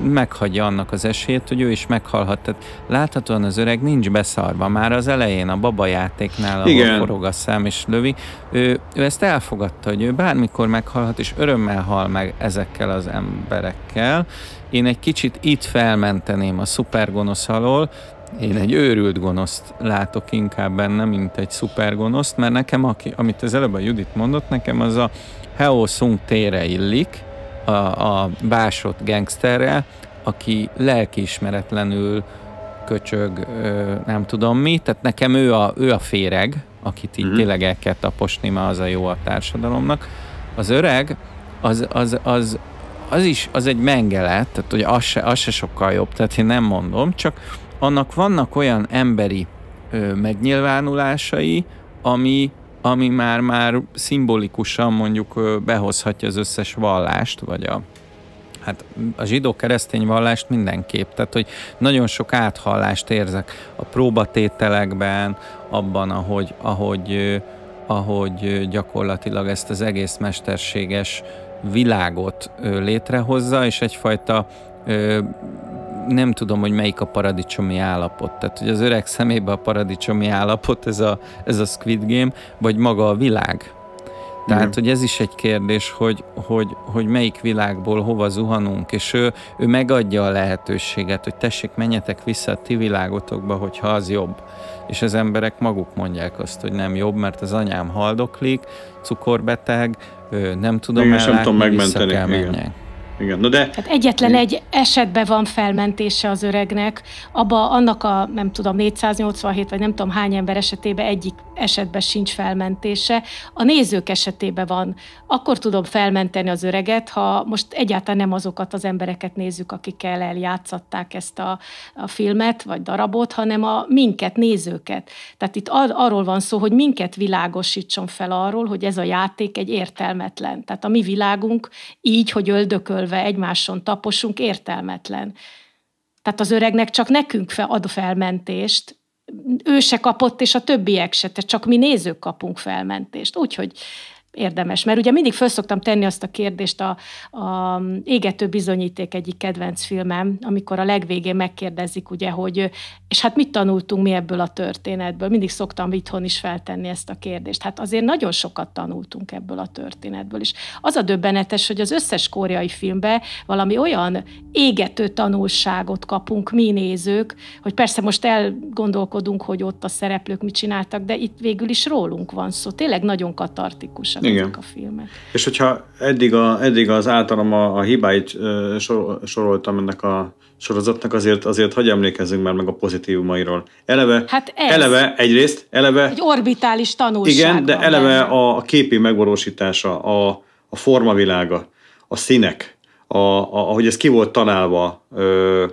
meghagyja annak az esélyt, hogy ő is meghalhat. Tehát láthatóan az öreg nincs beszarva. Már az elején a baba játéknál, ahol Igen. forog a szám és lövi, ő, ő ezt elfogadta, hogy ő bármikor meghalhat, és örömmel hal meg ezekkel az emberekkel. Én egy kicsit itt felmenteném a szupergonosz alól, én egy őrült gonoszt látok inkább benne, mint egy szupergonoszt, mert nekem, aki, amit az előbb a Judit mondott, nekem az a Heo Sung tére illik, a, a básott gangsterrel, aki lelkiismeretlenül köcsög, nem tudom mi, tehát nekem ő a, ő a féreg, akit így mm-hmm. tényleg el kell taposni, mert az a jó a társadalomnak. Az öreg, az, az, az, az is, az egy mengelet, tehát hogy az se, az se sokkal jobb, tehát én nem mondom, csak annak vannak olyan emberi ö, megnyilvánulásai, ami, ami már, már szimbolikusan mondjuk behozhatja az összes vallást, vagy a, hát a zsidó-keresztény vallást mindenképp, tehát hogy nagyon sok áthallást érzek a próbatételekben, abban, ahogy, ahogy, ahogy gyakorlatilag ezt az egész mesterséges világot létrehozza, és egyfajta nem tudom, hogy melyik a paradicsomi állapot. Tehát, hogy az öreg szemébe a paradicsomi állapot, ez a, ez a Squid Game, vagy maga a világ. Tehát, mm. hogy ez is egy kérdés, hogy, hogy, hogy melyik világból hova zuhanunk, és ő, ő megadja a lehetőséget, hogy tessék, menjetek vissza a ti világotokba, hogyha az jobb. És az emberek maguk mondják azt, hogy nem jobb, mert az anyám haldoklik, cukorbeteg, nem tudom Igen, ellátni, nem tudom megmenteni. Vissza kell. Igen, no de... Hát egyetlen egy esetben van felmentése az öregnek, abba annak a, nem tudom, 487 vagy nem tudom hány ember esetében egyik esetben sincs felmentése. A nézők esetében van. Akkor tudom felmenteni az öreget, ha most egyáltalán nem azokat az embereket nézzük, akikkel eljátszatták ezt a, a filmet vagy darabot, hanem a minket, nézőket. Tehát itt ar- arról van szó, hogy minket világosítson fel arról, hogy ez a játék egy értelmetlen. Tehát a mi világunk így, hogy öldököl ülve egymáson taposunk, értelmetlen. Tehát az öregnek csak nekünk ad felmentést, ő se kapott, és a többiek se, tehát csak mi nézők kapunk felmentést. Úgyhogy érdemes. Mert ugye mindig föl szoktam tenni azt a kérdést a, a Égető bizonyíték egyik kedvenc filmem, amikor a legvégén megkérdezik, ugye, hogy és hát mit tanultunk mi ebből a történetből? Mindig szoktam itthon is feltenni ezt a kérdést. Hát azért nagyon sokat tanultunk ebből a történetből. És az a döbbenetes, hogy az összes koreai filmbe valami olyan égető tanulságot kapunk mi nézők, hogy persze most elgondolkodunk, hogy ott a szereplők mit csináltak, de itt végül is rólunk van szó. Tényleg nagyon katartikus fontosak Igen. a filmek. És hogyha eddig, a, eddig az általam a, a hibáit sor, soroltam ennek a sorozatnak, azért, azért hagyj emlékezzünk már meg a pozitívumairól. Eleve, hát ez. eleve egyrészt, eleve... Egy orbitális tanulság. Igen, de eleve a, a képi megvalósítása, a, a formavilága, a színek, a, a, ahogy ez ki volt találva, ö,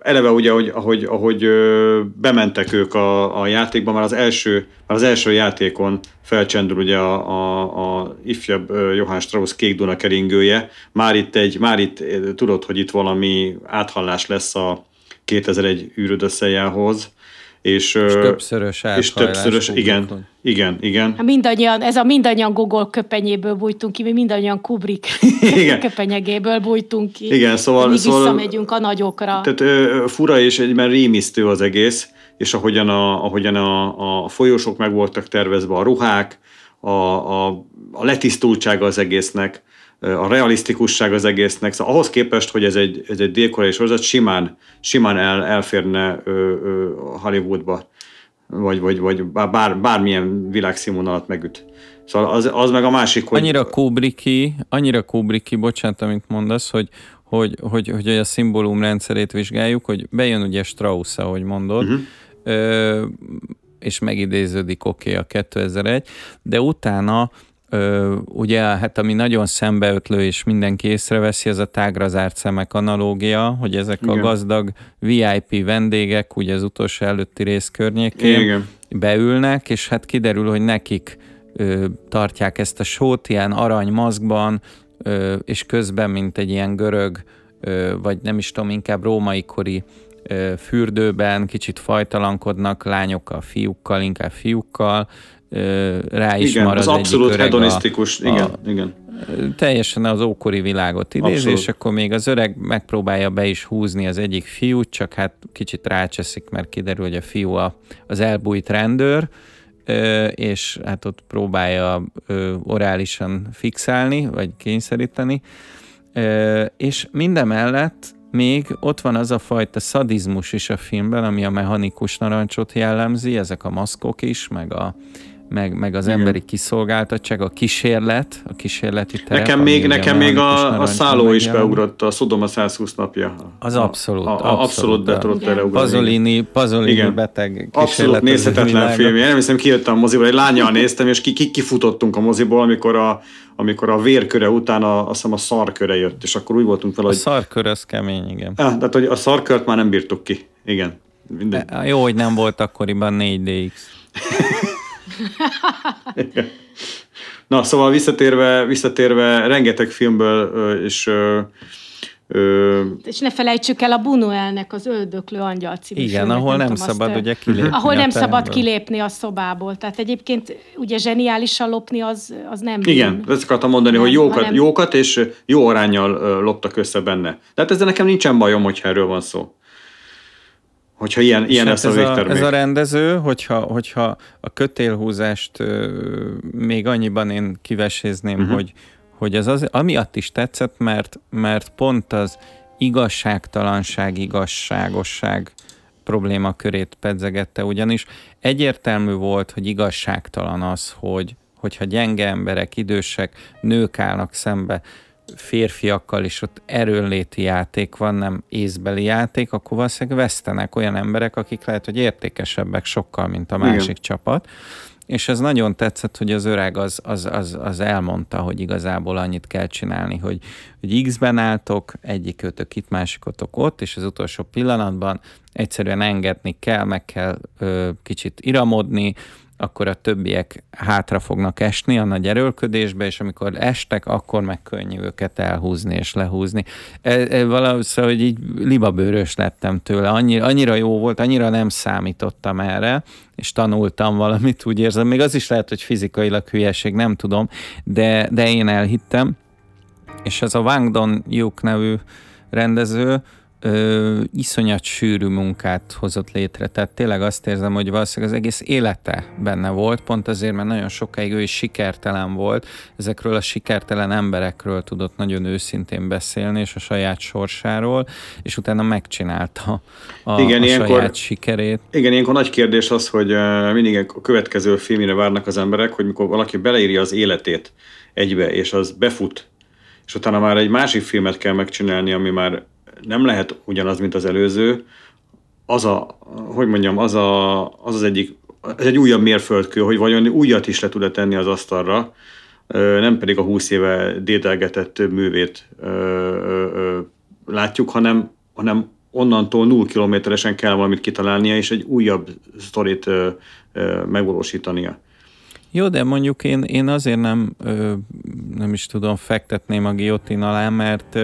Eleve ugye, ahogy, ahogy, ahogy ö, bementek ők a, a játékba, már az első, már az első játékon felcsendül ugye a, a, a ifjabb Johann Strauss kék Duna keringője. Már itt, egy, már itt tudod, hogy itt valami áthallás lesz a 2001 űrödösszejához és, és többszörös És többszörös, igen, igen, igen. Hát mindannyian, ez a mindannyian Google köpenyéből bújtunk ki, mi mindannyian Kubrick igen. köpenyegéből bújtunk ki. Igen, szóval... Mindig szóval visszamegyünk a nagyokra. Tehát ö, fura és egyben rémisztő az egész, és ahogyan a, ahogyan a, a folyosók meg voltak tervezve, a ruhák, a, a, a letisztultsága az egésznek, a realisztikusság az egésznek, szóval ahhoz képest, hogy ez egy, ez egy dél sorozat, simán, simán el, elférne ö, ö, Hollywoodba, vagy, vagy, vagy bár, bármilyen világszínvonalat megüt. Szóval az, az meg a másik, hogy... Annyira Kubricki, annyira Kubricki, bocsánat, amit mondasz, hogy, hogy, hogy, hogy a szimbólum rendszerét vizsgáljuk, hogy bejön ugye Strauss, ahogy mondod, uh-huh. ö, és megidéződik oké okay, a 2001, de utána ugye, hát ami nagyon szembeötlő és mindenki észreveszi, az a tágra zárt szemek analógia, hogy ezek Igen. a gazdag VIP vendégek, ugye az utolsó előtti rész környékén Igen. beülnek, és hát kiderül, hogy nekik ö, tartják ezt a sót ilyen arany maszkban, ö, és közben, mint egy ilyen görög, ö, vagy nem is tudom, inkább római kori ö, fürdőben, kicsit fajtalankodnak lányokkal, fiúkkal, inkább fiúkkal, rá is igen, marad az abszolút hedonisztikus, a, igen, a, igen. Teljesen az ókori világot idéz, és akkor még az öreg megpróbálja be is húzni az egyik fiút, csak hát kicsit rácseszik, mert kiderül, hogy a fiú a, az elbújt rendőr, és hát ott próbálja orálisan fixálni, vagy kényszeríteni, és mindemellett még ott van az a fajta szadizmus is a filmben, ami a mechanikus narancsot jellemzi, ezek a maszkok is, meg a, meg, meg az Igen. emberi kiszolgáltatság, a kísérlet, a kísérleti terep. Nekem még, nekem még a, a szálló is beugrott, a Szodoma 120 napja. Az abszolút. A, a, abszolút, abszolút be tudott. Pazolini, Pazolini Igen. beteg Abszolút nézhetetlen film. Én nem hiszem, kijöttem a moziból, egy lányjal néztem, és ki, ki, kifutottunk a moziból, amikor a, amikor a vérköre után a, azt hiszem a szarköre jött, és akkor úgy voltunk fel, hogy... A szarkör az kemény, igen. Ah, tehát, hogy a szarkört már nem bírtuk ki. Igen. Minden. Jó, hogy nem volt akkoriban 4DX. Na, szóval visszatérve, visszatérve rengeteg filmből és Ö... És ne felejtsük el a Bunuelnek az Öldöklő Angyal című Igen, filmet, ahol nem, nem szabad azt, ugye kilépni Ahol nem szabad kilépni a szobából. Tehát egyébként ugye zseniálisan lopni az, az nem Igen, bűn. ezt akartam mondani, nem, hogy jókat, hanem... jókat és jó arányjal loptak össze benne. Tehát ezzel nekem nincsen bajom, hogyha erről van szó hogyha ilyen, ilyen hát lesz ez a végtermék. Ez a rendező, hogyha, hogyha a kötélhúzást még annyiban én kivesézném, uh-huh. hogy, hogy ez az, amiatt is tetszett, mert, mert pont az igazságtalanság, igazságosság problémakörét pedzegette, ugyanis egyértelmű volt, hogy igazságtalan az, hogy hogyha gyenge emberek, idősek, nők állnak szembe férfiakkal, és ott erőnléti játék van, nem észbeli játék, akkor valószínűleg vesztenek olyan emberek, akik lehet, hogy értékesebbek sokkal, mint a másik Igen. csapat. És ez nagyon tetszett, hogy az öreg az, az, az, az elmondta, hogy igazából annyit kell csinálni, hogy, hogy X-ben álltok, egyikőtök itt, másikotok ott, és az utolsó pillanatban egyszerűen engedni kell, meg kell ö, kicsit iramodni, akkor a többiek hátra fognak esni a nagy erőlködésbe, és amikor estek, akkor meg könnyű őket elhúzni és lehúzni. E, e, valahogy szóval, hogy így libabőrös lettem tőle. Annyira, annyira jó volt, annyira nem számítottam erre, és tanultam valamit, úgy érzem. Még az is lehet, hogy fizikailag hülyeség, nem tudom, de, de én elhittem. És ez a Wang Don Yuk nevű rendező, ö, iszonyat sűrű munkát hozott létre. Tehát tényleg azt érzem, hogy valószínűleg az egész élete benne volt, pont azért, mert nagyon sokáig ő is sikertelen volt. Ezekről a sikertelen emberekről tudott nagyon őszintén beszélni, és a saját sorsáról, és utána megcsinálta a, igen, a ilyenkor, saját sikerét. Igen, ilyenkor nagy kérdés az, hogy mindig a következő filmire várnak az emberek, hogy mikor valaki beleírja az életét egybe, és az befut, és utána már egy másik filmet kell megcsinálni, ami már nem lehet ugyanaz, mint az előző, az a, hogy mondjam, az a, az, az egyik, ez egy újabb mérföldkő, hogy vajon újat is le tud tenni az asztalra, nem pedig a 20 éve dédelgetett művét látjuk, hanem, hanem onnantól null kilométeresen kell valamit kitalálnia, és egy újabb sztorit megvalósítania. Jó, de mondjuk én, én azért nem, nem is tudom, fektetném a giotin alá, mert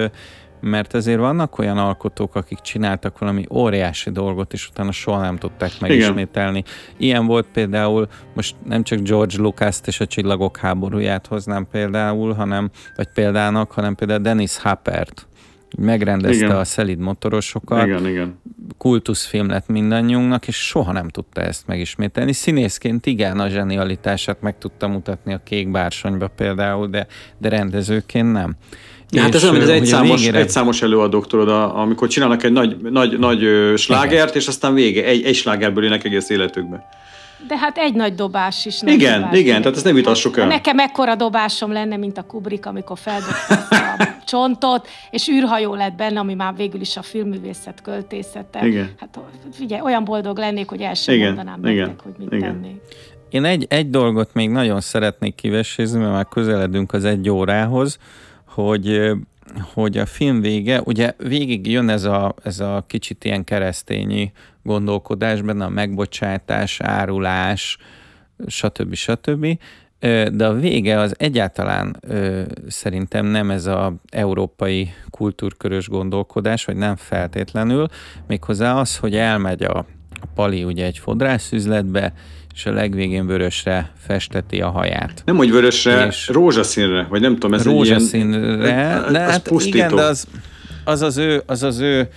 mert azért vannak olyan alkotók, akik csináltak valami óriási dolgot, és utána soha nem tudták megismételni. Igen. Ilyen volt például, most nem csak George Lucas-t és a Csillagok háborúját hoznám például, hanem, vagy példának, hanem például Dennis Hoppert. Megrendezte igen. a szelid motorosokat. Igen, igen. Kultuszfilm lett mindannyiunknak, és soha nem tudta ezt megismételni. Színészként igen, a zsenialitását meg tudta mutatni a Kék Bársonyba például, de, de rendezőként nem. Ja, hát ez olyan, mint az egyszámos, végére... egyszámos előadók, tudod, amikor csinálnak egy nagy, nagy, nagy slágert, és aztán vége, egy, egy slágerből élnek egész életükbe. De hát egy nagy dobás is. Nagy igen, dobás. igen, tehát ezt nem vitassuk el. Nekem ekkora dobásom lenne, mint a Kubrick, amikor feldobta a csontot, és űrhajó lett benne, ami már végül is a filmművészet költészete. Igen. Hát figyelj, olyan boldog lennék, hogy el sem igen, mondanám igen, nektek, hogy mit igen. tennék. én egy, egy dolgot még nagyon szeretnék kivesézni, mert már közeledünk az egy órához, hogy hogy a film vége, ugye végig jön ez a, ez a kicsit ilyen keresztényi gondolkodás benne, a megbocsátás, árulás, stb. stb. De a vége az egyáltalán szerintem nem ez a európai kultúrkörös gondolkodás, vagy nem feltétlenül, méghozzá az, hogy elmegy a, a Pali ugye egy fodrászüzletbe, és a legvégén vörösre festeti a haját. Nem, hogy vörösre, és rózsaszínre, vagy nem tudom, ez rózsaszínre, egy ilyen... de hát igen, de az, az az ő, az az ő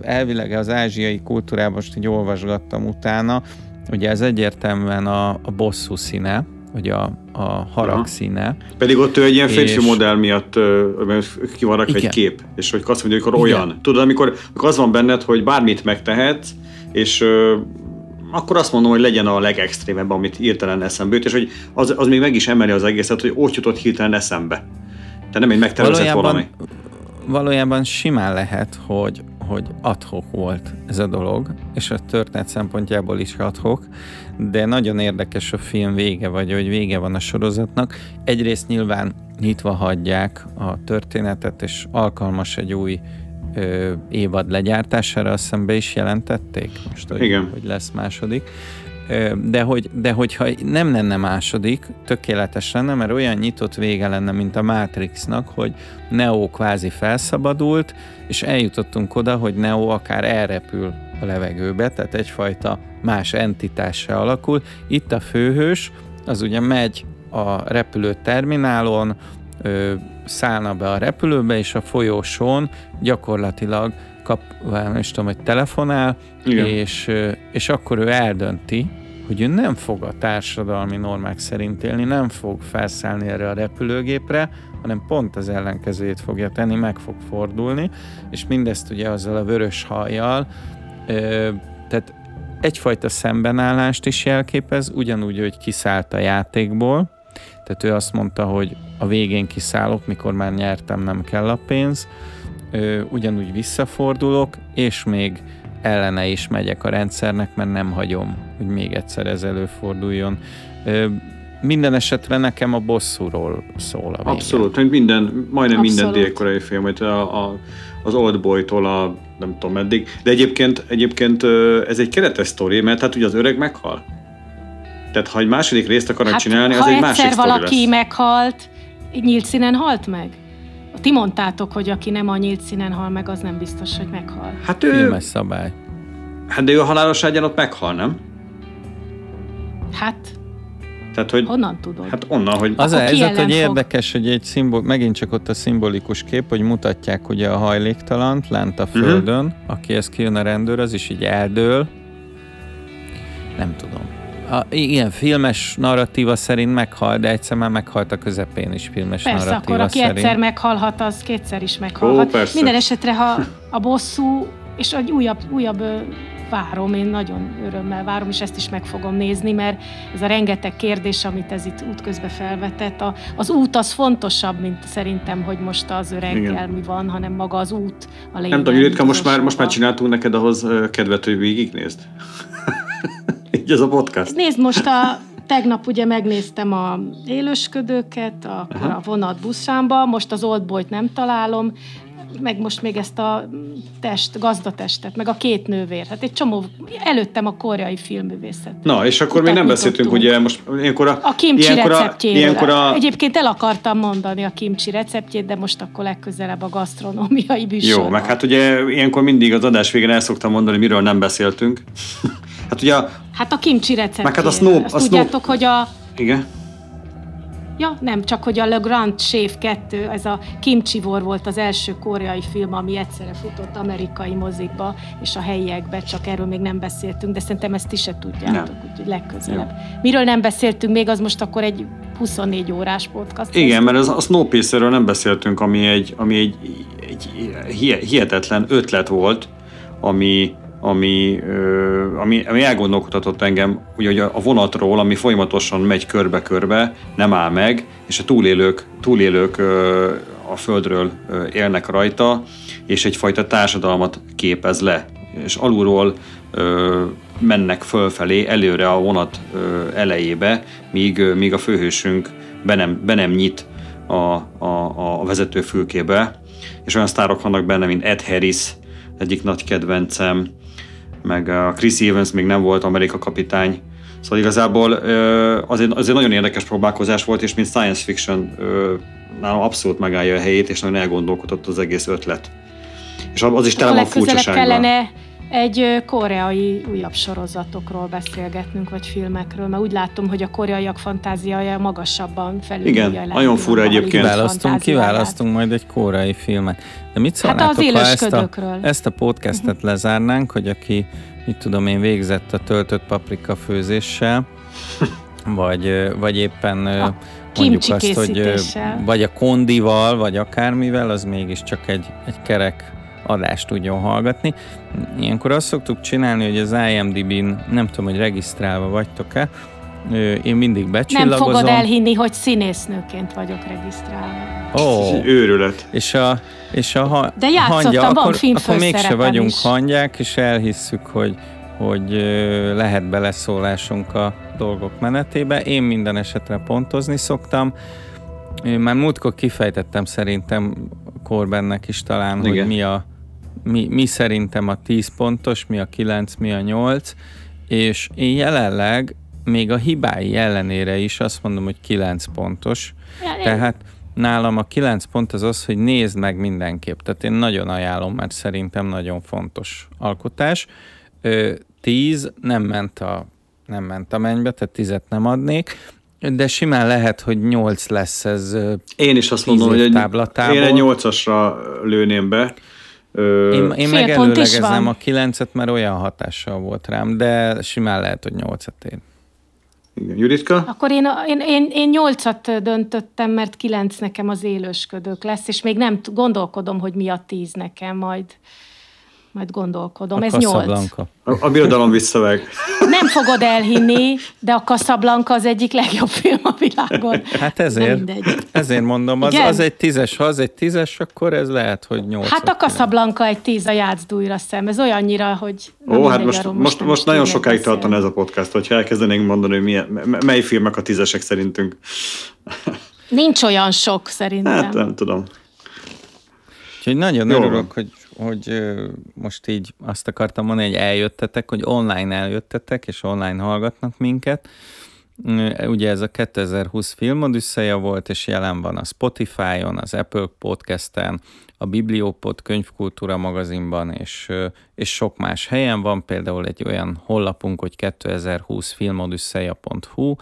elvileg az ázsiai kultúrában, most így olvasgattam utána, ugye ez egyértelműen a, a bosszú színe, vagy a, a harag Aha. színe. Pedig ott ő egy ilyen férfi és... modell miatt ki van rakva egy kép, és hogy azt mondja, hogy olyan. Igen. Tudod, amikor, amikor az van benned, hogy bármit megtehetsz, és akkor azt mondom, hogy legyen a legextrémebb, amit hirtelen eszembe jut, és hogy az, az még meg is emeli az egészet, hogy úgy jutott hirtelen eszembe. Tehát nem egy megtervezett valami. Valójában simán lehet, hogy, hogy adhok volt ez a dolog, és a történet szempontjából is adhok, de nagyon érdekes a film vége, vagy hogy vége van a sorozatnak. Egyrészt nyilván nyitva hagyják a történetet, és alkalmas egy új ö, évad legyártására, azt hiszem be is jelentették most, hogy, Igen. hogy lesz második. De, hogy, de hogyha nem lenne második, tökéletes lenne, mert olyan nyitott vége lenne, mint a Matrixnak, hogy Neo kvázi felszabadult, és eljutottunk oda, hogy Neo akár elrepül a levegőbe, tehát egyfajta más entitással alakul. Itt a főhős, az ugye megy a repülő terminálon, ö, szállna be a repülőbe, és a folyósón gyakorlatilag kap, nem is tudom, hogy telefonál, Igen. és, és akkor ő eldönti, hogy ő nem fog a társadalmi normák szerint élni, nem fog felszállni erre a repülőgépre, hanem pont az ellenkezőjét fogja tenni, meg fog fordulni, és mindezt ugye azzal a vörös hajjal, tehát egyfajta szembenállást is jelképez, ugyanúgy, hogy kiszállt a játékból, tehát ő azt mondta, hogy a végén kiszállok, mikor már nyertem, nem kell a pénz, ugyanúgy visszafordulok, és még ellene is megyek a rendszernek, mert nem hagyom, hogy még egyszer ez előforduljon. Minden esetre nekem a bosszúról szól a vége. Abszolút, minden, majdnem Abszolút. minden dél-koreai film, hogy a, a, az Old Boy-tól a nem tudom meddig. De egyébként, egyébként ez egy keretes sztori, mert hát ugye az öreg meghal. Tehát ha egy második részt akarnak hát, csinálni, az egy másik valaki lesz. meghalt, nyílt színen halt meg? Ti mondtátok, hogy aki nem a nyílt színen hal meg, az nem biztos, hogy meghal. Hát ő... Filmes szabály. Hát de ő a halálos ágyon ott meghal, nem? Hát, tehát, hogy, Honnan tudod? Hát onnan, hogy... Az a helyzet, hogy érdekes, hogy egy szimbol, megint csak ott a szimbolikus kép, hogy mutatják ugye a hajléktalant lent a mhm. földön, uh-huh. akihez kijön a rendőr, az is így eldől. Nem tudom a, ilyen filmes narratíva szerint meghal, de egyszer már meghalt a közepén is filmes persze, narratíva akkor aki szerint. egyszer meghalhat, az kétszer is meghalhat. Ó, Minden esetre, ha a bosszú, és egy újabb, újabb várom, én nagyon örömmel várom, és ezt is meg fogom nézni, mert ez a rengeteg kérdés, amit ez itt útközben felvetett, a, az út az fontosabb, mint szerintem, hogy most az öreggel mi van, hanem maga az út a lényeg. Nem tudom, Judika, most már, most már csináltunk neked ahhoz kedvet, hogy végignézd? Így ez a podcast. Nézd, most a tegnap ugye megnéztem a élősködőket, akkor Aha. a vonat buszámba, most az Old Boy-t nem találom, meg most még ezt a test, gazdatestet, meg a két nővér. Hát egy csomó, előttem a koreai filmművészet. Na, és akkor még nem beszéltünk, ugye most ilyenkor a... A kimcsi ilyenkor receptjéről. Ilyenkor a... Egyébként el akartam mondani a kimcsi receptjét, de most akkor legközelebb a gasztronómiai műsorban. Jó, meg hát ugye ilyenkor mindig az adás végén el szoktam mondani, miről nem beszéltünk. Hát ugye a... Hát a kimcsi receptjéről. Meg hát a snow, Azt a tudjátok, hogy a... Igen Ja, nem, csak hogy a Le Grand Chef 2, ez a Kimchi War volt az első koreai film, ami egyszerre futott amerikai mozikba és a helyiekbe, csak erről még nem beszéltünk, de szerintem ezt is se tudjátok, úgyhogy legközelebb. Jó. Miről nem beszéltünk még, az most akkor egy 24 órás podcast. Igen, mert az, a Snowpiercerről nem beszéltünk, ami egy, ami egy, egy hihetetlen ötlet volt, ami ami, ami, ami elgondolkodhatott engem, ugye, hogy a vonatról, ami folyamatosan megy körbe-körbe, nem áll meg, és a túlélők, túlélők a földről élnek rajta, és egyfajta társadalmat képez le. És alulról mennek fölfelé, előre a vonat elejébe, míg, míg a főhősünk be nem, be nem nyit a, a, a vezetőfülkébe, és olyan sztárok vannak benne, mint Ed Harris, egyik nagy kedvencem, meg a Chris Evans még nem volt Amerika kapitány, Szóval igazából az egy, az egy nagyon érdekes próbálkozás volt, és mint science fiction nálam abszolút megállja a helyét, és nagyon elgondolkodott az egész ötlet. És az is tele van furcsasággal. kellene egy koreai újabb sorozatokról beszélgetnünk, vagy filmekről, mert úgy látom, hogy a koreaiak fantáziája magasabban felül. Igen, nagyon fura egyébként. Kiválasztunk, kiválasztunk majd egy koreai filmet. De mit szólnátok, hát az ha ezt a, ezt a podcastet uh-huh. lezárnánk, hogy aki, mit tudom én, végzett a töltött paprika főzéssel, vagy, vagy éppen a mondjuk azt, hogy vagy a kondival, vagy akármivel, az mégiscsak egy, egy kerek adást tudjon hallgatni. Ilyenkor azt szoktuk csinálni, hogy az IMDb-n, nem tudom, hogy regisztrálva vagytok-e, én mindig becsillagozom. Nem fogod elhinni, hogy színésznőként vagyok regisztrálva. Ó, oh. őrület. És a, és a ha, De játszottam, hangya, van akkor, akkor mégse vagyunk is. hangyák, és elhisszük, hogy, hogy lehet beleszólásunk a dolgok menetébe. Én minden esetre pontozni szoktam. Már múltkor kifejtettem szerintem Korbennek is talán, Igen. hogy mi a mi, mi szerintem a 10 pontos, mi a 9, mi a 8, és én jelenleg még a hibái ellenére is azt mondom, hogy 9 pontos. Ja, Tehát nálam a 9 pont az az, hogy nézd meg mindenképp. Tehát én nagyon ajánlom, mert szerintem nagyon fontos alkotás. 10 nem ment a nem ment a mennybe, tehát tizet nem adnék, de simán lehet, hogy 8 lesz ez Én is azt mondom, hogy egy, én egy 8-asra lőném be. Ö... Én, én megelőlegezem a 9-et, mert olyan hatással volt rám, de simán lehet, hogy 8-at én. Igen. Juditka? Akkor én, én, én, én 8-at döntöttem, mert 9 nekem az élősködők lesz, és még nem gondolkodom, hogy mi a 10 nekem majd majd gondolkodom. A Ez nyolc. A, a birodalom visszaveg. Nem fogod elhinni, de a Casablanca az egyik legjobb film a világon. Hát ezért, ezért mondom, az, az egy tízes, ha az egy tízes, akkor ez lehet, hogy nyolc. Hát a Casablanca egy tíz a játszd szem. Ez olyannyira, hogy... Ó, hát most, most, most, most nagyon sokáig tartana ez a podcast, hogyha elkezdenénk mondani, hogy milyen, mely filmek a tízesek szerintünk. Nincs olyan sok szerintem. Hát nem tudom. Úgyhogy nagyon Jó örülök, van. hogy hogy most így azt akartam mondani, hogy eljöttetek, hogy online eljöttetek, és online hallgatnak minket. Ugye ez a 2020 filmodüsszeja volt, és jelen van a Spotify-on, az Apple Podcast-en, a Bibliopod könyvkultúra magazinban, és, és sok más helyen van, például egy olyan hollapunk, hogy 2020 filmodüsszeja.hu,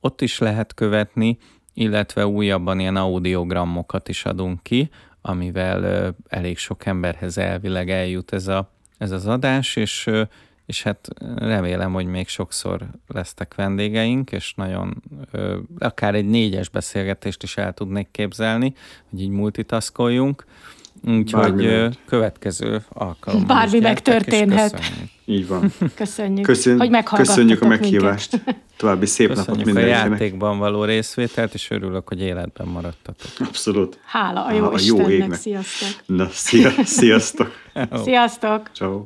ott is lehet követni, illetve újabban ilyen audiogramokat is adunk ki, amivel elég sok emberhez elvileg eljut ez, a, ez az adás, és, és hát remélem, hogy még sokszor lesztek vendégeink, és nagyon akár egy négyes beszélgetést is el tudnék képzelni, hogy így multitaszkoljunk. Úgyhogy következő alkalommal Bármi megtörténhet. Így van. Köszönjük, Köszön, hogy Köszönjük a meghívást. Minket. További szép Köszönjük napot mindenkinek. a játékban való részvételt, és örülök, hogy életben maradtatok. Abszolút. Hála a jó, Hála, jó égnek. Sziasztok. Na, szia, sziasztok. sziasztok. Ciao.